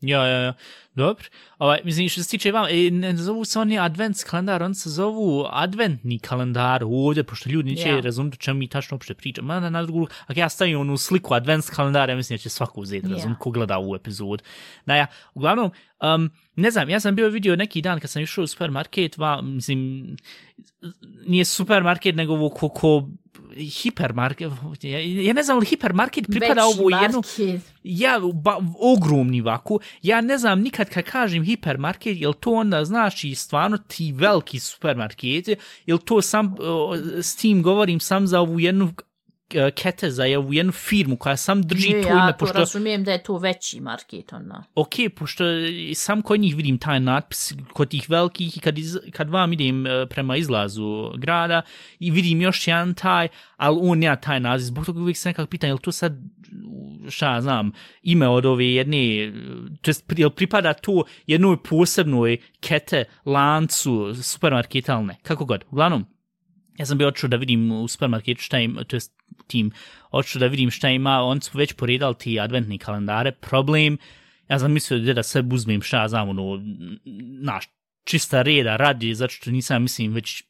Ja, ja, ja. Dobro. Ovaj, mislim, što se tiče vam, e, ne zovu se oni advents kalendar, on se zovu adventni kalendar ovdje, pošto ljudi neće Ja. yeah. razumjeti o čemu mi tačno uopšte pričamo. Ma, na, na drugu, ako ja stavim onu sliku advents kalendara, ja mislim da će svako uzeti, razum, ko gleda ovu epizod. Da, ja, uglavnom, um, ne znam, ja sam bio vidio neki dan kad sam išao u supermarket, va, mislim, nije supermarket, nego ovo ko, ko hipermarket, ja, ja ne znam li hipermarket pripada Veći ovo jednu, ja, ba, ogromni vaku, ja ne znam nikad kad kažem hipermarket, jel to onda znači stvarno ti veliki supermarketi, jel to sam, s tim govorim sam za ovu jednu e, kete, za ovu jednu firmu koja sam drži Ne, to ja ime, to pošto, razumijem da je to veći market, ona. ok, pošto sam kod njih vidim taj natpis, kod tih velikih i kad, iz, kad vam idem e, prema izlazu grada i vidim još jedan taj, ali on nema taj naziv, zbog toga uvijek se nekako pitan, je li to sad šta ja znam, ime od ove jedne, to jest, jel pripada to jednoj posebnoj kete, lancu, supermarketa, ali ne, kako god. Uglavnom, ja sam bio odšao da vidim u supermarketu šta im, to jest tim, odšao da vidim šta ima, oni su već poredali ti adventni kalendare, problem, ja sam mislio da sve uzmem šta ja znam, ono, naš, čista reda radi, zato što nisam, mislim, već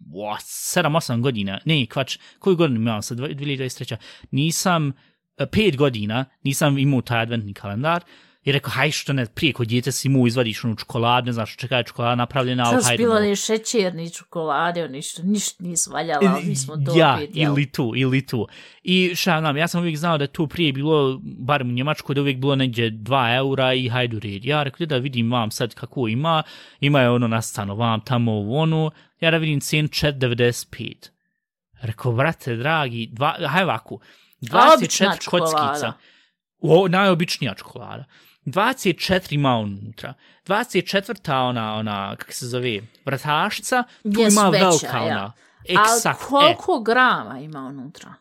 7-8 godina, ne, kvač, koju godinu imam sa 2023. Nisam, 5 godina, nisam imao taj adventni kalendar, i rekao, haj što ne, prije kod djete si mu izvadiš onu čokoladu, ne znaš čeka je čokolada napravljena, ali hajde. bilo ni šećer, ni čokolade, ništa, ništa nisu valjala, ali mi smo to ja, opet jeli. ili tu, ili tu. I šta znam, ja sam uvijek znao da to prije bilo, barem u Njemačkoj, da je uvijek bilo negdje 2 eura i hajdu red. Ja rekao, da vidim vam sad kako ima, ima je ono nastano vam tamo u onu, ja da vidim cen 4,95. Rekao, brate, dragi, dva, haj ovako, A obična 24 čokolada. kockica. O, najobičnija čokolada. 24 ima unutra. 24 ona, ona, kako se zove, vratašca, tu Jes ima veća, velika ja. ona. Ali Eksakt, e, koliko grama ima unutra?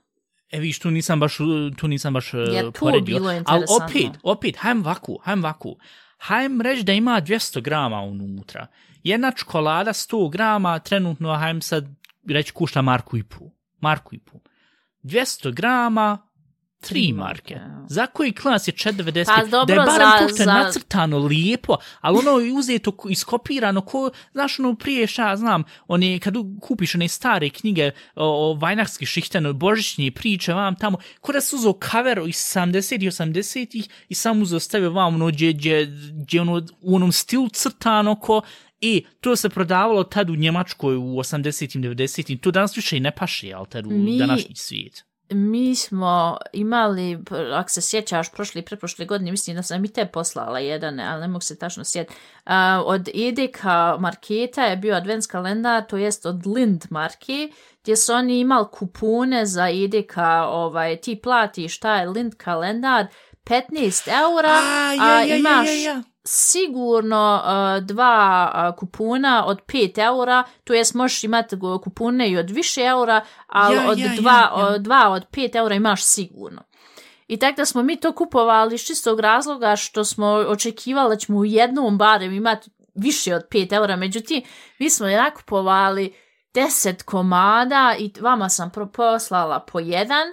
E viš, tu nisam baš, tu nisam baš uh, Je tu poredio. bilo Ali interesantno. opet, opet, hajem vaku, hajem vaku. Hajem reći da ima 200 grama unutra. Jedna čokolada 100 grama, trenutno, hajem sad reći kušta marku i pu. Marku i pu. 200 grama, tri marke. Za koji klas je 4,90? Pa da je barem za- je za- nacrtano lijepo, ali ono je uzeto, ko- iskopirano, ko, znaš, ono prije šta, znam, one, kad kupiš one stare knjige o, o vajnarski šihtano, božićnje priče, vam tamo, ko da su uzeo cover iz 70 i 80-ih i sam uzeo stavio vam, ono, gdje, gdje, gdje ono, u onom stilu crtano, ko, I to se prodavalo tad u Njemačkoj u 80-im, 90-im, to danas više i ne paše, ali tad u Mi- današnji svijet. Mi smo imali, ako se sjećaš, prošli i pretprošle godine, mislim da sam i te poslala jedan, ali ne mogu se tačno sjetiti. A, Od Edeka marketa je bio advents kalendar, to jest od Lind marke, gdje su oni imali kupone za Edeka, ovaj, ti platiš taj Lind kalendar, 15 eura, A, ja, a ja, ja, imaš ja, ja. Sigurno uh, dva uh, kupuna od 5 eura, to jest možeš imati kupune i od više eura, ali Ja, od ja, dva, ja, ja. od dva od 5 eura imaš sigurno. I tako da smo mi to kupovali iz čistog razloga što smo očekivali da ćemo u jednom barem imati više od 5 eura, međutim, mi smo je nakupovali 10 komada i vama sam pro- poslala po jedan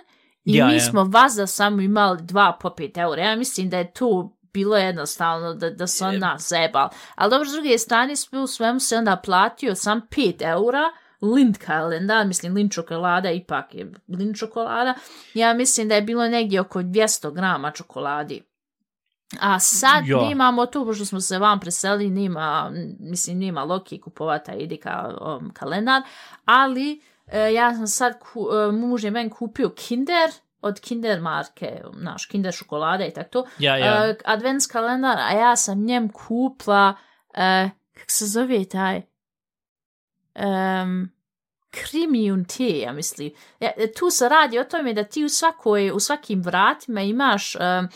i Ja, mi ja. smo vazda samo imali dva po 5 eura. Ja mislim da je tu bilo jednostavno da, da su on nas zebali. Ali dobro, s druge strane, sve u svemu se onda platio sam 5 eura, Lind kalendar, mislim Lind čokolada, ipak je Lind čokolada. Ja mislim da je bilo negdje oko 200 grama čokoladi. A sad Ja. nemamo to, pošto smo se vam preselili, nema, mislim, nema Loki kupovata ide kao um, kalendar, ali e, ja sam sad, ku, e, muž je meni kupio Kinder, od Kinder marke, naš Kinder šokolada i tako to, Ja, ja. e, advents kalendar, a ja sam njem kupla, e, kak se zove taj, um, Krimium te, ja mislim. Ja, tu se radi o tome da ti u svakoj, u svakim vratima imaš um,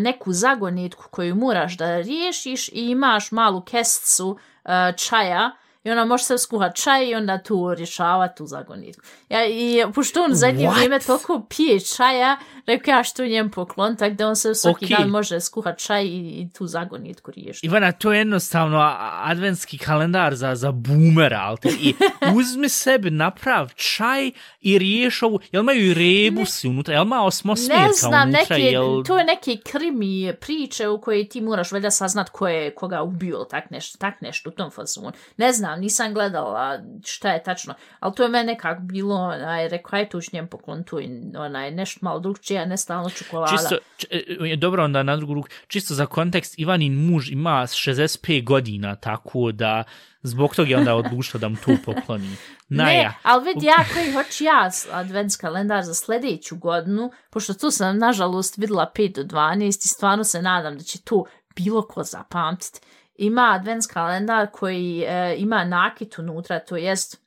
neku zagonetku koju moraš da riješiš i imaš malu kesticu e, čaja i ona može se skuhat čaj i onda tu rješavati tu zagonetku. Ja, I pošto on zadnje What? vrijeme toliko pije čaja, rekao ja što njem poklon, tako da on se svaki Okej. dan može skuhat čaj i, i tu zagonetku riješiti. Ivana, to je jednostavno adventski kalendar za, za boomera, ali te, i uzmi sebi, naprav čaj i riješ ovu, jel imaju i rebusi unutra, jel ima osmosmjerka Ne znam, unutra, neke, jel... to je neke krimi priče u koje ti moraš valjda saznat ko je koga ubio, tak nešto, tak nešto u tom fazonu. Ne znam, nisam gledala šta je tačno, ali to je mene nekak bilo, onaj, rekao, aj tu njem poklon tu, onaj, nešto malo drugčije, ne stalno čokolada. Čisto, č, e, dobro onda na drugu ruku, čisto za kontekst, Ivanin muž ima 65 godina, tako da zbog toga je onda odlučio da mu to pokloni. [laughs] Naja. Ne, ali vidi ja koji hoću ja advents kalendar za sljedeću godinu, pošto tu sam nažalost videla 5 do 12 i stvarno se nadam da će to bilo ko zapamtiti. Ima advents kalendar koji e, ima nakit unutra, to jest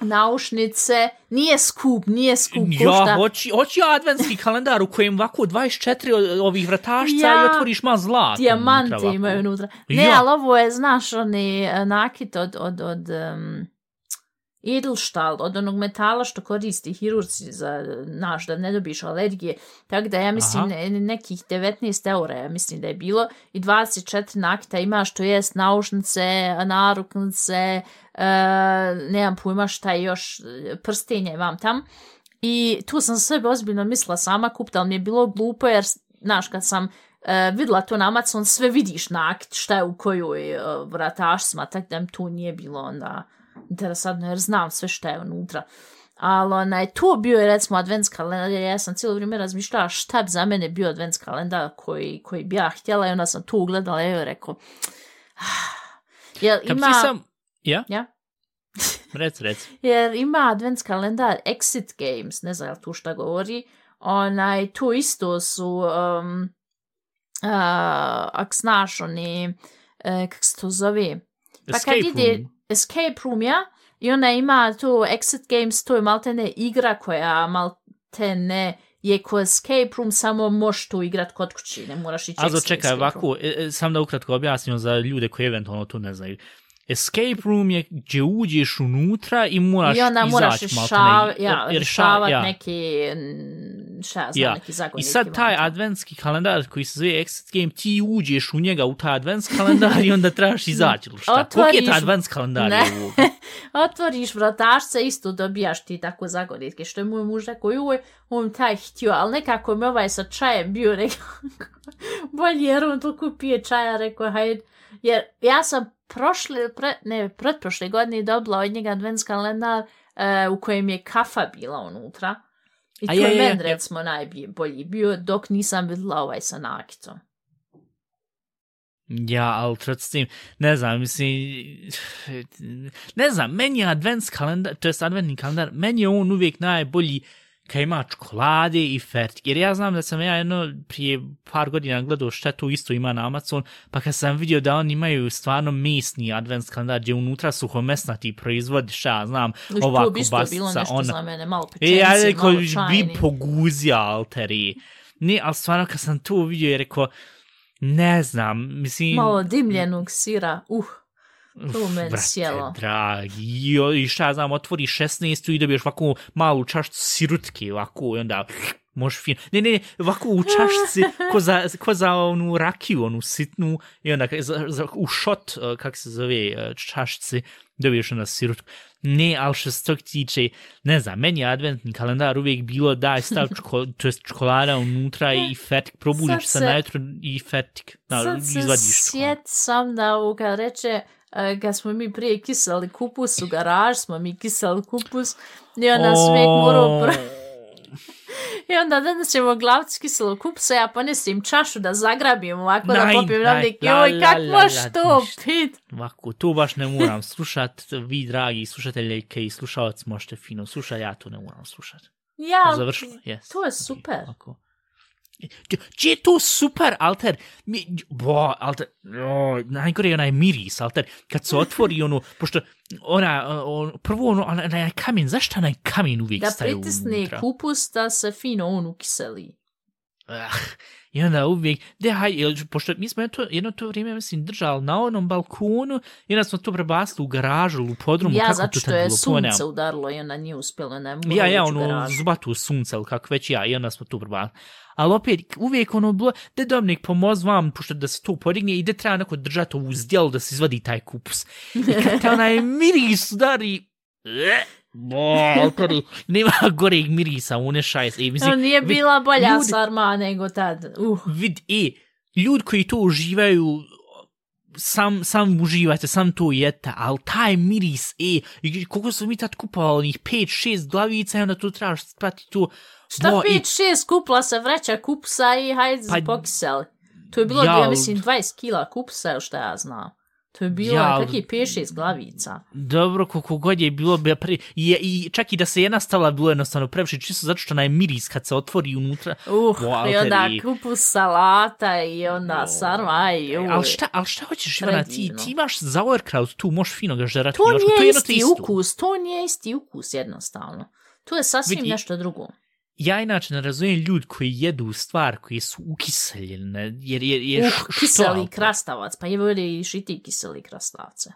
naušnice, nije skup, nije skup, Ja, hoći, hoći adventski kalendar u kojem ovako 24 o- ovih vratašca Ja, i otvoriš malo zlata. Dijamante unutra imaju unutra. Ne, Ja. ali ovo je, znaš, oni e, nakit od, od, od um, Edelstahl, od onog metala što koristi hirurci za naš, da ne dobiš alergije. Tako da ja mislim ne, nekih 19 eura, ja mislim da je bilo, i 24 nakita imaš, to jest naušnice, naruknice, e, nemam pojma šta je još, prstenje vam tam. I tu sam sve ozbiljno mislila sama kupiti, ali mi je bilo glupo jer, znaš, kad sam e, videla to na Amazon, sve vidiš nakit, šta je u kojoj e, vratašcima, tako da mi tu nije bilo onda interesantno jer znam sve što je unutra. Ali onaj, to bio je recimo advents kalendar, ja sam cijelo vrijeme razmišljala šta bi za mene bio advents kalendar koji, koji bi ja htjela i onda sam tu ugledala i rekao, ah, jel Kad ima... sam... Ja? Ja? [laughs] Rec, rec. Jer ima advents kalendar Exit Games, ne znam jel tu šta govori, onaj, tu isto su, um, uh, ak znaš, oni, uh, kak se to zove, pa kad Escape ide, room. Escape room, ja? I ona ima tu Exit Games, to je maltene igra koja maltene je ko escape room, samo možeš tu igrat kod kući, ne moraš ići Azo, čekaj, ovako, e, e, sam da ukratko objasnim za ljude koji eventualno to ne znaju. Escape room je gdje uđeš unutra i moraš I onda moraš izaći rešav, maltene. ja, ša- rešavat ja. neki, šta ja znam, Ja. neki. I sad taj adventski kalendar koji se zove Exit Game, ti uđeš u njega u taj adventski kalendar i onda trebaš [laughs] izaći. Šta? Koliki je taj Otvoriš- adventski kalendar? Ne. [laughs] Otvoriš vratašce, isto dobijaš ti tako zagonitke, što je moj muž rekao, joj, on taj htio, ali nekako mi ovaj sa čajem bio [laughs] nekako bolji, jer on toliko pije čaja, rekao, hajde, jer ja sam prošle, pre, ne, pretprošle godine dobila od njega advents kalendar e, u kojem je kafa bila unutra. I to je, je je, meni, je. recimo, najbolji bio, dok nisam videla ovaj sa nakicom. Ja, ali s tim, ne znam, mislim, ne znam, meni je advents kalendar, to je adventni kalendar, meni je on uvijek najbolji kad ima čokolade i fertike. Jer ja znam da sam ja jedno prije par godina gledao šta to isto ima na Amazon, pa kad sam vidio da oni imaju stvarno mesni advents kalendar gdje unutra suhomesnati proizvodi, šta ja znam, Znači, ova to bi bilo nešto ona. za mene, malo pečenice, ja malo bi čajni. poguzija alteri. Ne, ali stvarno kad sam to vidio, je rekao, ne znam, mislim... Malo dimljenog sira, uh, to meni Brate, sjelo. dragi, jo, i šta ja znam, otvori 16 i dobiješ ovako malu čašću sirutke, ovako, i onda možeš fin... Ne, ne, ovako u čašci, ko za, ko za onu rakiju, onu sitnu, i onda za, za, u šot, uh, kak se zove, uh, čašci, dobiješ onda sirutku. Ne, ali što se tog tiče, ne znam, meni je adventni kalendar uvijek bilo daj stav čoko, [laughs] to jest čokolada unutra i fetik, probudiš se se- najutro i fetik, na, Sad se sjet sam da kad reče, e, kad smo mi prije kisali kupus u garaž, smo mi kisali kupus i onda sam uvijek morao pr... [laughs] I onda danas ćemo glavci kiselog kupusa, ja ponesim čašu da zagrabim ovako da Naj, popijem naj, navnik. la, Joj, la, kak la, možeš la, to pit? Ovako, to baš ne moram slušat, vi dragi slušateljke i slušalci možete fino slušat, ja to ne moram slušat. Ja, yes. to je super. Ovako. Če je to super, Alter? Mi, bo, Alter, o, najgore je onaj miris, Alter, kad se otvori ono, [laughs] pošto ona, on, prvo ono, onaj, kamen, zašto onaj kamen uvijek Da staje pritisne unutra? kupus da se fino on ukiseli. Ah, I onda uvijek, de, haj, jel, pošto mi smo jedno, jedno to vrijeme, mislim, držali na onom balkonu, i onda smo to prebacili u garažu, u podrumu, Ja, kako zato to što je bilo, to sunce udarilo i ona nije uspjela, ne mogu Ja, ja, ono, zubatu sunce, ili kako već ja, i onda smo tu prebacili. Ali opet, uvijek ono bilo, da Dominik pomoz vam, pošto da se to podigne, i da treba neko držati ovu zdjelu da se izvadi taj kupus. I kad te onaj miris udari, [laughs] e, bo, [laughs] nema goreg mirisa, unešaj se. Mislim, nije vid- bila bolja ljudi- sarma nego tad. Uh. vid, e, ljudi koji to uživaju, sam, sam uživate, sam to jete, ali taj miris, e, koliko smo mi tad kupovali, onih 5-6 glavica, i onda tu trebaš spati tu, Šta bo, i- pet, šest kupla se vreća kupsa i hajde Pa- pa, pokiseli. To je bilo, Ja, ja, mislim, 20 kila kupsa, ili šta ja znam. To je bilo Ja, kakvi 5-6 glavica. Dobro, koliko god je bilo, be, pre, i, i čak i da se jedna stavila, bilo je jednostavno previše, čisto zato što onaj miris kad se otvori unutra. Uh, Bo, i onda alteri. kupus salata i onda sarma i uj. Ali šta, ali šta hoćeš, Ivana, ti, ti imaš sauerkraut, tu možeš fino ga žerati. To nije to je isti ukus, to nije isti ukus jednostavno. To je sasvim Vidi, nešto drugo. Ja inače ne razumijem ljudi koji jedu stvar koji su ukiseljene, jer, jer, jer Uh, što, kiseli krastavac, pa je voli i šiti kiseli krastavce.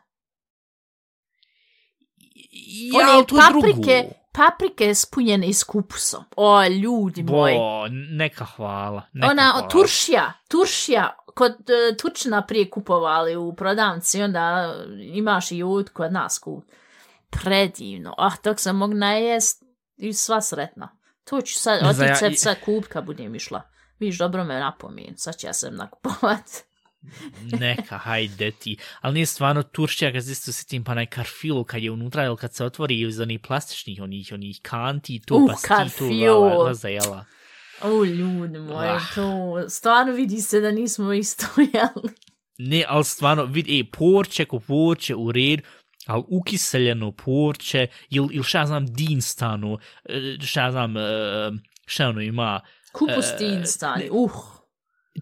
Ja, ali to je paprike, drugo. paprike spunjene s kupusom. O, ljudi moji. Bo, neka hvala. Neka Ona, hvala. turšija, turšija, kod uh, Turčina prije kupovali u prodavnici, onda imaš i ovdje kod nas kup. Predivno. Ah, tog sam mog najest i sva sretna. To ću sad, otići ja- sad, sad kup kad budem išla. Viš, dobro me napomin, sad ću ja sam nakupovat. [laughs] Neka, hajde ti. Ali nije stvarno turšća, kad isto se tim pa onaj karfilu, kad je unutra, ili kad se otvori iz onih plastičnih, onih, onih kanti, to Uh, pa si ti tu karfil. la- la- zajela. O, ljudi moji, Ah. to stvarno vidi se da nismo isto [laughs] jeli. Ne, ali stvarno, vidi, e, porće ko porće u red, ali ukiseljeno porće, ili il šta znam, dinstanu, e, šta znam, e, šta ono ima, Kupustin E, stani, uh.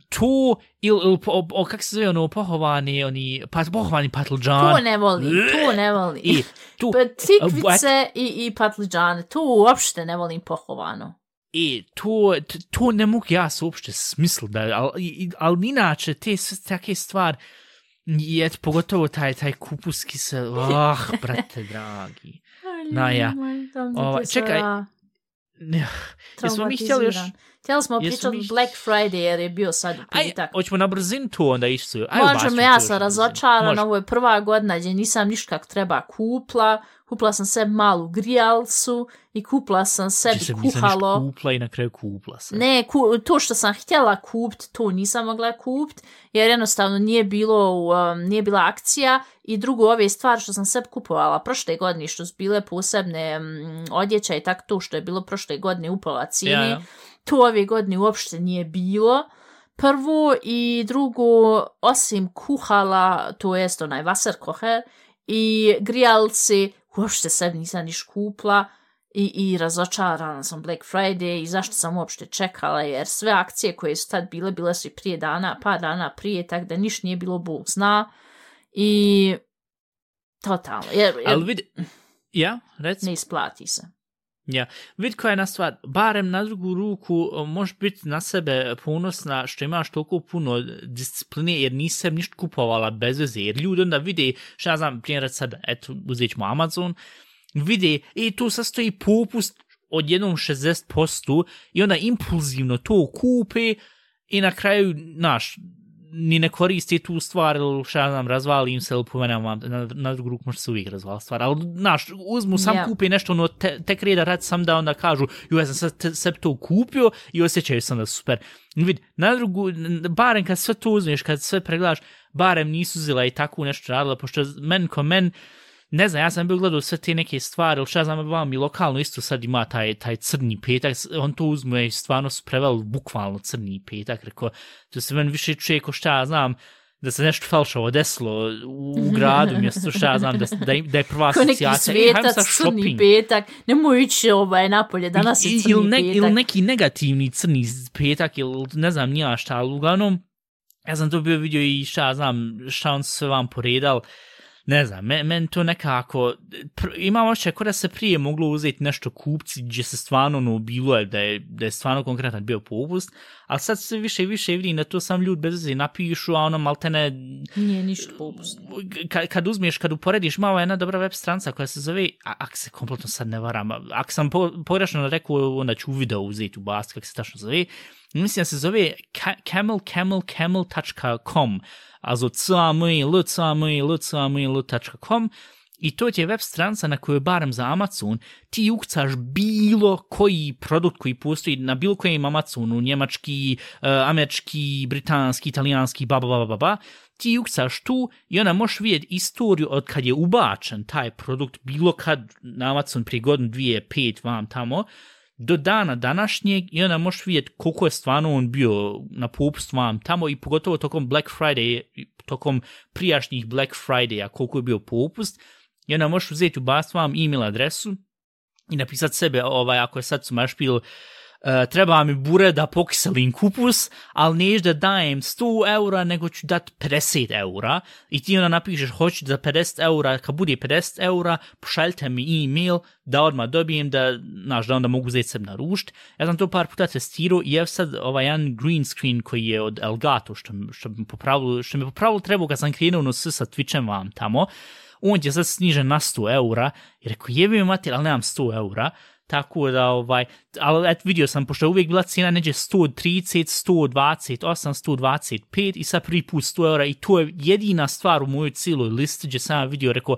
to, ili, il, o, o, kak se zove ono, pohovani, oni, pa, pohovani patlđan. To ne volim, to ne volim. I, tu, Pa tikvice i, i patliđane, to uopšte ne volim pohovano. E, to, to ne mogu ja se uopšte smisl da, ali, ali inače, te sve take stvari, je pogotovo taj, taj kupuski se, ah, brate dragi. [laughs] Na, ja. Ova, čekaj, Ne, [laughs] jesmo mi htjeli još, Htjeli smo pričati mi- Black Friday jer je bio sad u aj, hoćemo na brzinu to onda ići Aj, Možemo, ja sam razočarana, Može. ovo je prva godina gdje nisam ništa kako treba kupla. Kupla sam sebi malu grijalcu i kupla sam sebi se nisam kuhalo. ništa kupla i na kraju kupla se. Ne, ku, to što sam htjela kupit, to nisam mogla kupit, jer jednostavno nije bilo, um, nije bila akcija i drugo ove stvari što sam sebi kupovala prošle godine, što su bile posebne um, odjeća i tako to što je bilo prošle godine u pola cijene, Ja, ja. To ove godine uopšte nije bilo. Prvo i drugo, osim kuhala, to jest onaj Wasserkocher i grijalci, uopšte sebi nisam niš kupla i, i razočarana sam Black Friday i zašto sam uopšte čekala, jer sve akcije koje su tad bile, bile su i prije dana, pa dana prije, tak da niš nije bilo Bog zna i totalno, jer, jer Ali vidi, ja, reci. ne isplati se. Ja, vid koja je na stvar, barem na drugu ruku e, možeš biti na sebe ponosna što imaš toliko puno discipline jer nisam ništa kupovala bez veze, jer ljudi onda vide, što ja znam, primjer sad, eto, uzet ćemo Amazon, vide, i tu sastoji popust od jednom 60% i onda impulzivno to kupe i na kraju, naš, ni ne koristi tu stvar, ili šta znam, razvali im se, ili pomenem vam, na, na drugu ruku može se uvijek razvala stvar, ali, znaš, uzmu sam Ja. kupi nešto, ono, te, tek reda rad sam da onda kažu, jo, ja sam sad te, sebi to kupio i osjećaju sam da su super. Vid, na drugu, barem kad sve to uzmeš, kad sve pregledaš, barem nisu uzela i tako nešto radila, pošto men ko men, ne znam, ja sam bio gledao sve te neke stvari, ili šta ja znam, vam i lokalno isto sad ima taj, taj crni petak, on to uzme i stvarno su preveli bukvalno crni petak, rekao, to se meni više čuje ko šta ja znam, da se nešto falšavo desilo u, u gradu, mjesto šta ja znam, da, da, da je prva [laughs] Ko neki asocijacija, "Ej, hajmo svetac, crni shopping." petak, nemoj ići ovaj napolje, danas je crni ili, ne, petak. ili neki negativni crni petak ili ne znam nija šta, ali uglavnom ja sam to bio vidio i šta ja znam šta on sve vam poredal ne znam, men, men to nekako pr, imam ošće da se prije moglo uzeti nešto kupci gdje se stvarno ono bilo je da je, da je stvarno konkretan bio popust, ali sad sve više i više vidim da to sam ljudi bez veze napišu, a ono maltene Nije ništa popust. kad, kad uzmeš, kad uporediš, malo je jedna dobra web stranca koja se zove, a, ako se kompletno sad ne varam, a- ako sam po, pogrešno rekao, onda ću video uzeti u bas, kako se tačno zove, mislim da se zove ca- camelcamelcamel.com, also camel.com, I to ti je web stranca na kojoj barem za Amazon ti ukcaš bilo koji produkt koji postoji na bilo kojem Amazonu, njemački, e, američki, britanski, italijanski, ba, ba, ba, ba, ba, ti ukcaš tu i onda možeš vidjeti istoriju od kad je ubačen taj produkt, bilo kad na Amazon prije godinu, dvije, pet, vam tamo, do dana današnjeg i onda možeš vidjeti koliko je stvarno on bio na pupstvu vam tamo i pogotovo tokom Black Friday, tokom prijašnjih Black Friday-a koliko je bio popust. I onda možeš uzeti u bast vam e-mail adresu i napisati sebe, ovaj, ako je sad su mašpil, E, treba mi bure da pokiselim kupus, ali neš da dajem 100 eura, nego ću dat 50 eura. I ti onda napišeš, hoću za 50 eura, kad bude 50 eura, pošaljite mi e-mail da odmah dobijem, da, znaš, da onda mogu uzeti sebi na rušt. Ja sam to par puta testirao i evo sad ovaj jedan green screen koji je od Elgato, što, što mi popravilo, što mi popravilo trebao kad sam krenuo no s sa Twitchem vam tamo, on je sad snižen na 100 eura, i rekao, jebi mi mater, ali nemam 100 eura, tako da, ovaj, ali et, vidio sam, pošto je uvijek bila cijena neđe 130, 128, 125 i sad prvi put 100 eura i to je jedina stvar u mojoj cijeloj listi gdje sam vidio, rekao,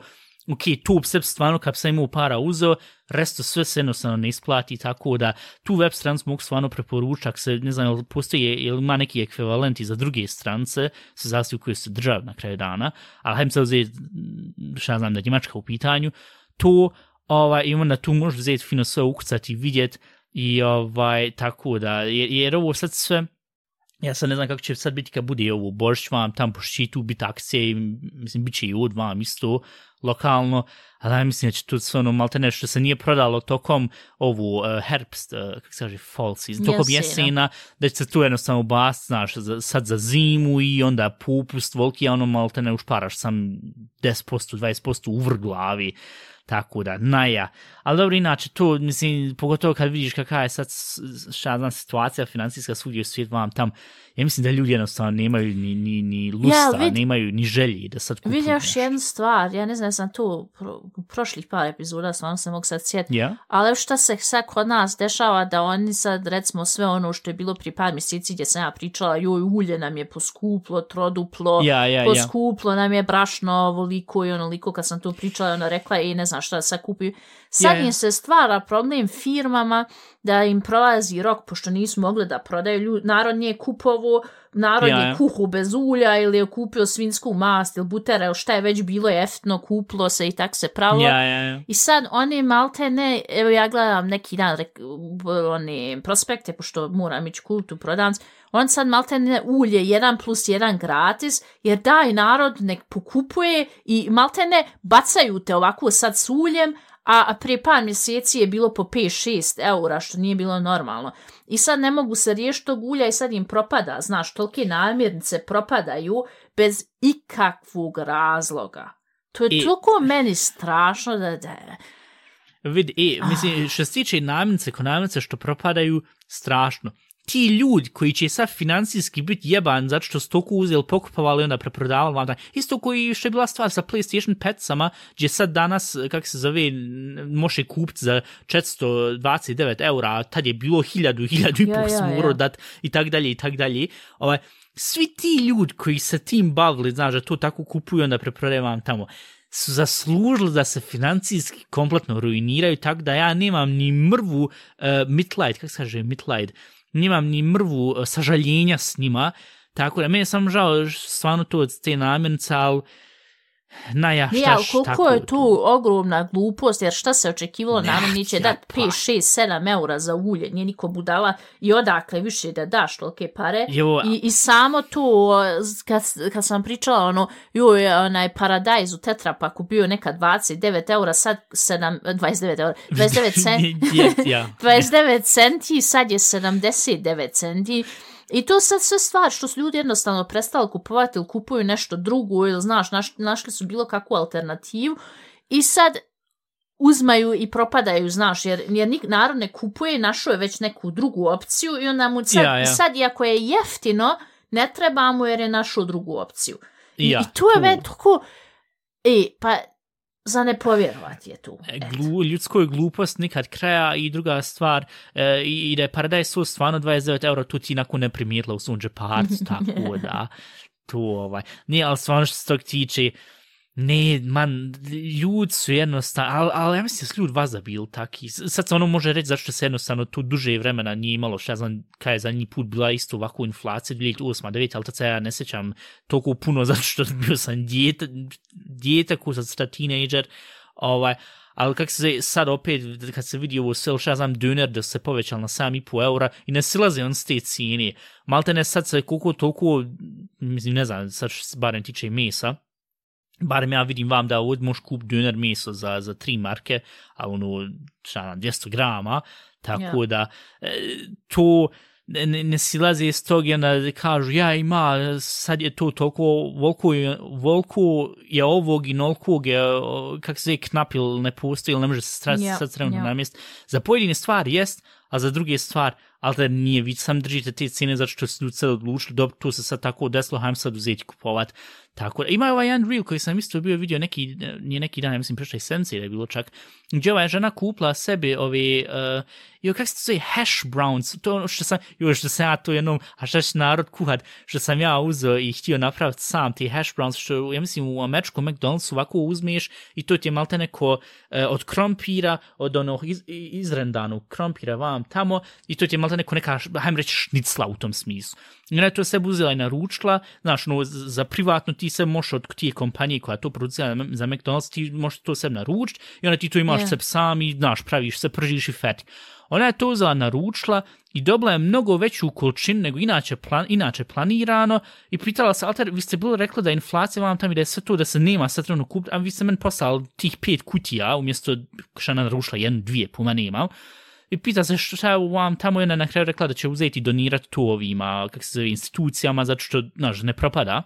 ok, tu se stvarno kad sam imao para uzeo, resto sve se jednostavno ne isplati, tako da tu web stranicu mogu stvarno preporučak se, ne znam, jel postoji, jel ima neki ekvivalenti za druge strance, se zastavu koje se države na kraju dana, ali hajdem se uzeti, šta znam, da je Njemačka u pitanju, to, ovaj, i onda tu možeš uzeti fino sve ukucati i vidjeti, i ovaj, tako da, jer, jer ovo sad sve, Ja sad ne znam kako će sad biti kad bude ovo Božić vam, tam po ščitu biti akcije, mislim, bit će i od vam isto lokalno, ali ja mislim da će tu sve ono malte nešto što se nije prodalo tokom ovu uh, herbst, uh, kako se kaže, fall season, tokom jesena, da će se tu jednostavno bast, znaš, za, sad za zimu i onda popust, volki, a ono malte ne ušparaš sam 10%, 20% u vrh glavi, tako da, naja. Ali dobro, inače, to, mislim, pogotovo kad vidiš kakva je sad, šta znam, situacija financijska svugdje u svijetu vam tam, ja mislim da ljudi jednostavno nemaju ni, ni, ni lusta, ja, vid, nemaju ni želji da sad kupuju Vidio još jednu stvar, ja ne znam, sam tu pro, prošlih par epizoda, stvarno se mogu sad sjetiti, yeah. ali šta se sad kod nas dešava da oni sad, recimo, sve ono što je bilo pri par mjeseci gdje sam ja pričala, joj, ulje nam je poskuplo, troduplo, ja, ja, poskuplo ja. nam je brašno, ovoliko i onoliko, kad sam tu pričala, ona rekla, i ne znam šta da sad kupuju. Sad yeah. im se stvara problem firmama da im prolazi rok, pošto nisu mogli da prodaju ljudi, narod nije kupovo, narod ja, je kuhu bez ulja ili je kupio svinsku mast ili butera ili šta je već bilo jeftno, kuplo se i tak se pravo. Ja, ja, ja. I sad oni malte ne, evo ja gledam neki dan oni prospekte, pošto moram ići kultu prodavnic, on sad malte ne ulje 1 plus 1 gratis, jer daj narod nek pokupuje i malte ne bacaju te ovako sad s uljem, a prije par mjeseci je bilo po 5-6 eura, što nije bilo normalno. I sad ne mogu se riješiti tog ulja i sad im propada, znaš, tolike namirnice propadaju bez ikakvog razloga. To je I... toliko meni strašno da... da... Vidi, mislim, što se tiče namirnice, ko namirnice što propadaju, strašno ti ljudi koji će sad financijski biti jeban zato što stoku uzeli, pokupovali onda preprodavali vam Isto koji što je bila stvar sa PlayStation Petsama, gdje sad danas, kak se zove, može kupiti za 429 eura, a tad je bilo hiljadu, hiljadu i pol ja, ja. dat i tak dalje i tak dalje. Ovaj, svi ti ljudi koji se tim bavili, znaš, da to tako kupuju onda preprodavaju tamo, su zaslužili da se financijski kompletno ruiniraju, tako da ja nemam ni mrvu uh, mitlight, kako se kaže mitlight, nemam ni mrvu e, sažaljenja s njima, tako da meni je samo žao stvarno to od te namirnice, ali na ja, šta, ja, koliko tako, je tu ogromna glupost, jer šta se očekivalo, ne, naravno niće ja, dati 5, 6, 7 eura za ulje, nije niko budala i odakle više da daš tolike pare. Jo, I, I samo tu, kad, kad sam pričala, ono, joj, onaj paradajz u tetrapaku bio neka 29 eura, sad 7, 29 eura, [laughs] 29 centi, ja. [laughs] 29 centi, sad je 79 centi. I to sad sve stvar što su ljudi jednostavno prestali kupovati ili kupuju nešto drugo ili znaš, naš, našli su bilo kakvu alternativu i sad uzmaju i propadaju, znaš, jer, jer nik, narod ne kupuje i našo je već neku drugu opciju i onda mu sad, ja, ja. sad iako je jeftino, ne treba mu jer je našo drugu opciju. I, ja, i to je već tako, e, pa za ne povjerovati je tu. E, glu, ljudsko je glupost nikad kraja i druga stvar, e, i, da je Paradise su stvarno 29 euro, tu ti nakon ne primijetila u sunđe parcu, [laughs] tako da, tu ovaj, nije, ali stvarno što se tog tiče, Ne, man, ljud su jednostavno, ali, ali ja mislim da su ljud vaza bil taki. Sad se ono može reći zašto se jednostavno tu duže vremena nije imalo, šta znam, kaj je zadnji put bila isto ovako inflacija, 2008, 2009, ali tad se ja ne sećam toliko puno [laughs] zato što bio sam djeta, djeta ko sad teenager, ovaj, ali kako se sad opet, kad se vidi ovo sve, šta znam, döner da se povećal na 7,5 eura i ne silaze on s te cijene. Malte ne sad se koliko toliko, mislim, ne znam, sad barem tiče mesa, barem ja vidim vam da ovdje možeš kup döner meso za, za tri marke, a ono, šta 200 grama, tako yeah. da, e, to ne, ne silaze iz tog i onda kažu, ja ima, sad je to toliko, volko je, volko je ovog i nolkog je, kak se je knapil, ne postoji ili ne može se strati yeah. sad trenutno yeah. na mjestu. Za pojedine stvari jest, a za druge stvar ali da nije, vi sam držite te cene zato što su ljudi sad odlučili, dobro, to se sad tako desilo, hajdem sad uzeti kupovat. Tako da, ima ovaj jedan reel koji sam isto bio vidio neki, nije neki dan, ja mislim, prešla i senci da je bilo čak, gdje ova žena kupla sebi ove, uh, jo, kak se to zove, hash browns, to ono što sam, jo, što sam ja to jednom, a šta će narod kuhat, što sam ja uzeo i htio napraviti sam te hash browns, što ja mislim u američkom McDonald'su ovako uzmeš i to ti je malte neko uh, od krompira, od onog iz, izrendanog krompira vam tamo i to ti je malte neko neka, hajmo reći, šnicla u tom smislu. I ona je to sve uzela i naručila, znaš, no, za privatno ti se možeš od tije kompanije koja to producira za McDonald's, ti možeš to sve naručiti i onda ti to imaš yeah. sve sam i, znaš, praviš se, pržiš i fet. Ona je to uzela naručila i dobila je mnogo veću količinu nego inače, plan, inače planirano i pitala se, alter, vi ste bilo rekli da inflacija vam tamo i da je sve to, da se nema sad trenutno kupiti, a vi ste meni poslali tih pet kutija, umjesto što je naručila jednu, dvije, puma nema. I pita se šta je vam tamo jedna na kraju rekla da će uzeti i donirati to ovima, kak se zove, institucijama, zato što, znaš, ne propada.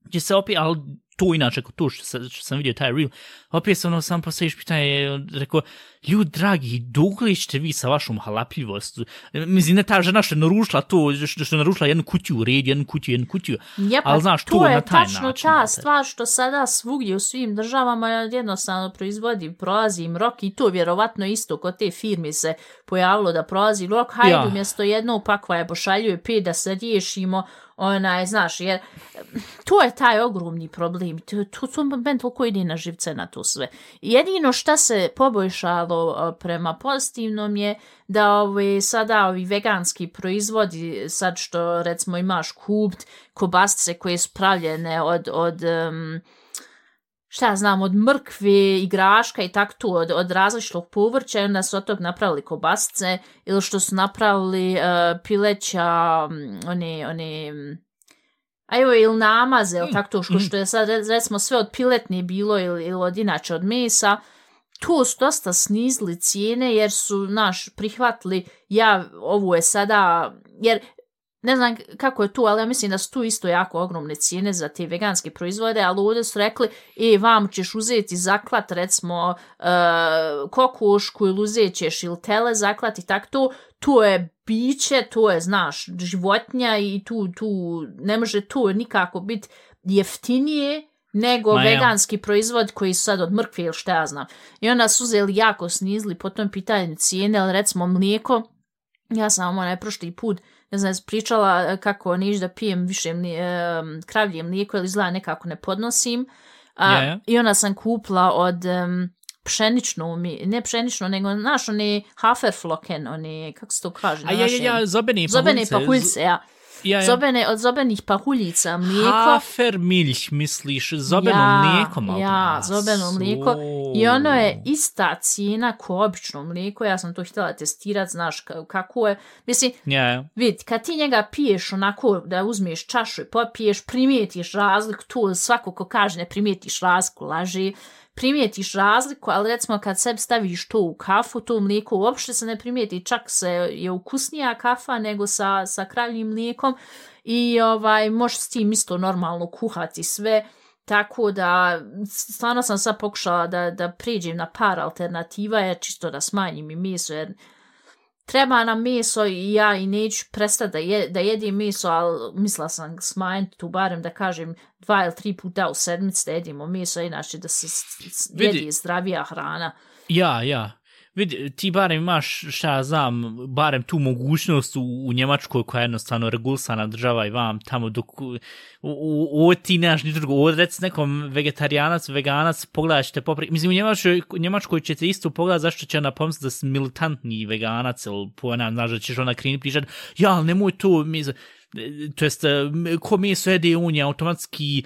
Gdje se opet, ali to inače, to što, sam vidio taj reel, opet se ono sam postaviš pitanje, rekao, ljud dragi, dok li ćete vi sa vašom halapljivost? Mislim, ne ta žena što je narušila to, što, što je narušila jednu kutiju red, jednu kutiju, jednu kutiju, ja, pa ali znaš, to, to je na taj tačno način. ta znate. stvar što sada svugdje u svim državama jednostavno proizvodi, prolazi im rok i to vjerovatno isto kod te firme se pojavilo da prolazi rok, hajde Ja. umjesto jednog pakva je pošaljuju pet da se riješimo, onaj, znaš, jer to je taj ogromni problem. To, to, su meni toliko ide na živce na to sve. Jedino šta se poboljšalo prema pozitivnom je da ovi, sada ovi veganski proizvodi, sad što recimo imaš kupt kobasice koje su pravljene od, od um, šta znam, od mrkve i graška i tak tu, od, od različitog povrća onda su od tog napravili kobasice ili što su napravili uh, pileća, one, one, um, a evo ili namaze, ili tako to, što, što je sad re- recimo sve od piletne bilo ili, ili od inače od mesa, tu su dosta snizili cijene jer su, naš, prihvatili, ja, ovo je sada, jer ne znam kako je tu, ali ja mislim da su tu isto jako ogromne cijene za te veganske proizvode, ali ovdje su rekli, e, vam ćeš uzeti zaklat, recimo, uh, kokošku ili uzet ćeš ili tele zaklat i tak to, tu je biće, tu je, znaš, životnja i tu, tu ne može tu nikako biti jeftinije nego Ma ja. veganski proizvod koji su sad od mrkve ili šta ja znam. I onda su uzeli jako snizli po tom pitanju cijene, ali recimo mlijeko, ja sam onaj prošli put, ne znam, pričala e, kako niš da pijem više mli, e, kravlje mlijeko ili izgleda nekako ne podnosim. A, Ja, ja. I onda sam kupla od um, pšeničnu, mi- ne pšeničnu, nego, znaš, one haferflocken, one, kako se to kaže? A ja, ja, ja, Zobene pahuljce. pahuljce, ja. Ja, ja. Zobene, od zobenih pahuljica mlijeko. Hafer miljh, misliš, zobeno ja, mlijeko malo. Ja, zobeno mlijeko. I ono je ista cijena ko obično mlijeko. Ja sam to htjela testirati, znaš ka- kako je. Mislim, Ja, ja. Vid, kad ti njega piješ onako da uzmeš čašu i popiješ, primijetiš razliku, tu svako ko kaže ne primijetiš razliku, laži, primijetiš razliku, ali recimo kad sebi staviš to u kafu, to mlijeko uopšte se ne primijeti, čak se je ukusnija kafa nego sa, sa kravljim mlijekom i ovaj, možeš s tim isto normalno kuhati sve, tako da stvarno sam sad pokušala da, da priđem na par alternativa, jer čisto da smanjim i meso, jer treba nam meso i ja i neću prestati da, je, da jedim meso, ali mislila sam smanjiti tu barem da kažem dva ili tri puta u sedmici da jedimo meso, inače da se Vidi. jedi zdravija hrana. Ja, ja. Vidi, ti barem imaš, šta ja znam, barem tu mogućnost u, u Njemačkoj koja je jednostavno regulsana država i vam tamo dok u, u, u ti nemaš ni drugo, ovo rec nekom vegetarijanac, veganac, pogledat ćete popri... Mislim, u Njemačkoj, u Njemačkoj ćete isto pogledat zašto će ona pomisliti da si militantni veganac ili po ona, znaš da ćeš ona krenut pričat, ja, ali nemoj to, mi, to jest, eh, ko meso jede, on je automatski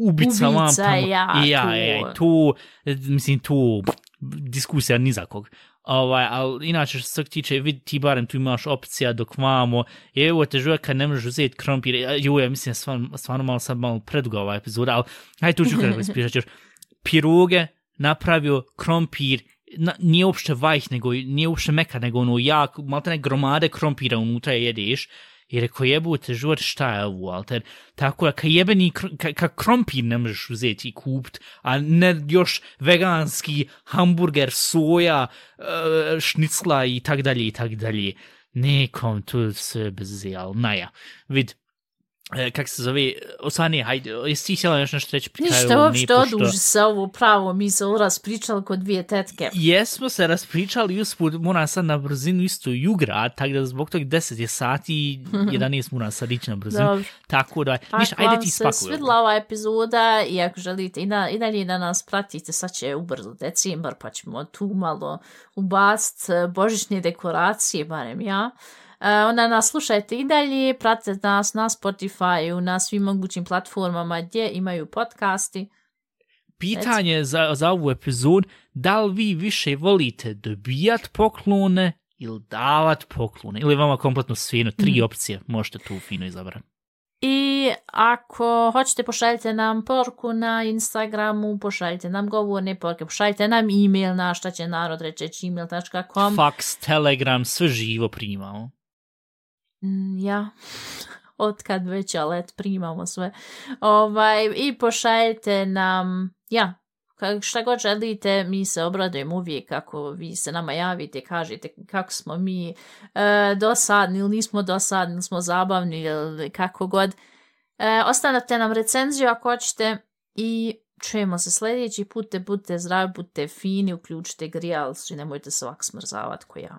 ubica, vam Ubica, tamo. ja, ja, to. ja, tu, e, mislim, tu diskusija ni za kog. Ovaj, ali inače što se tiče, vidi ti barem tu imaš opcija dok vamo, je evo te žuje kad ne možeš uzeti krompir, e, jo, ja mislim, stvarno, stvarno malo sad malo preduga ova epizoda, ali hajde tu [laughs] ću kada ispričat još. Piroge napravio krompir, na, nije uopšte vajh, nego, nije uopšte meka, nego ono jak, malo ne gromade krompira unutra jedeš, i rekao jebote, žuvar šta je ovo, alter, tako da ka jebeni, ka, ka krompir ne možeš uzeti i kupt, a ne još veganski hamburger, soja, e, šnicla i tak dalje i tak dalje. Nekom tu sve bez naja. Vid, kak se zove, Osani, hajde, jesi ti htjela još nešto reći pri kraju? Ništa, uopšte oduži se ovo pravo, mi se raspričali kod dvije tetke. Jesmo se raspričali, usput moram sad na brzinu isto i ugrad, tako da zbog tog 10 je sati i [laughs] 11 moram sad ići na brzinu. Dobro. Tako da, Ako ništa, ajde vam ti se spakuj. svidla ova epizoda i ako želite i, na, i dalje da nas pratite, sad će ubrzo decembar pa ćemo tu malo ubaciti e, božićne dekoracije, barem ja. E, onda nas slušajte i dalje, pratite nas na Spotify, na svim mogućim platformama gdje imaju podcasti. Pitanje za, za ovu epizod, da li vi više volite dobijat poklone ili davat poklone? Ili vama kompletno svino, tri Mhm. opcije, možete tu fino izabrati. I ako hoćete pošaljite nam porku na Instagramu, pošaljite nam govorne porke, pošaljite nam e-mail na šta će narod reći gmail.com. Fax, Telegram, sve živo primamo. Mm, ja, [laughs] od kad već, alet primamo sve. Ovaj, I pošaljite nam, ja, šta god želite, mi se obradujemo uvijek ako vi se nama javite, kažete kako smo mi e, dosadni ili nismo dosadni, ili smo zabavni ili kako god. E, ostanete nam recenziju ako hoćete i čujemo se sljedeći put, budite zdravi, budite fini, uključite grijalcu i nemojte se ovak smrzavati ko ja.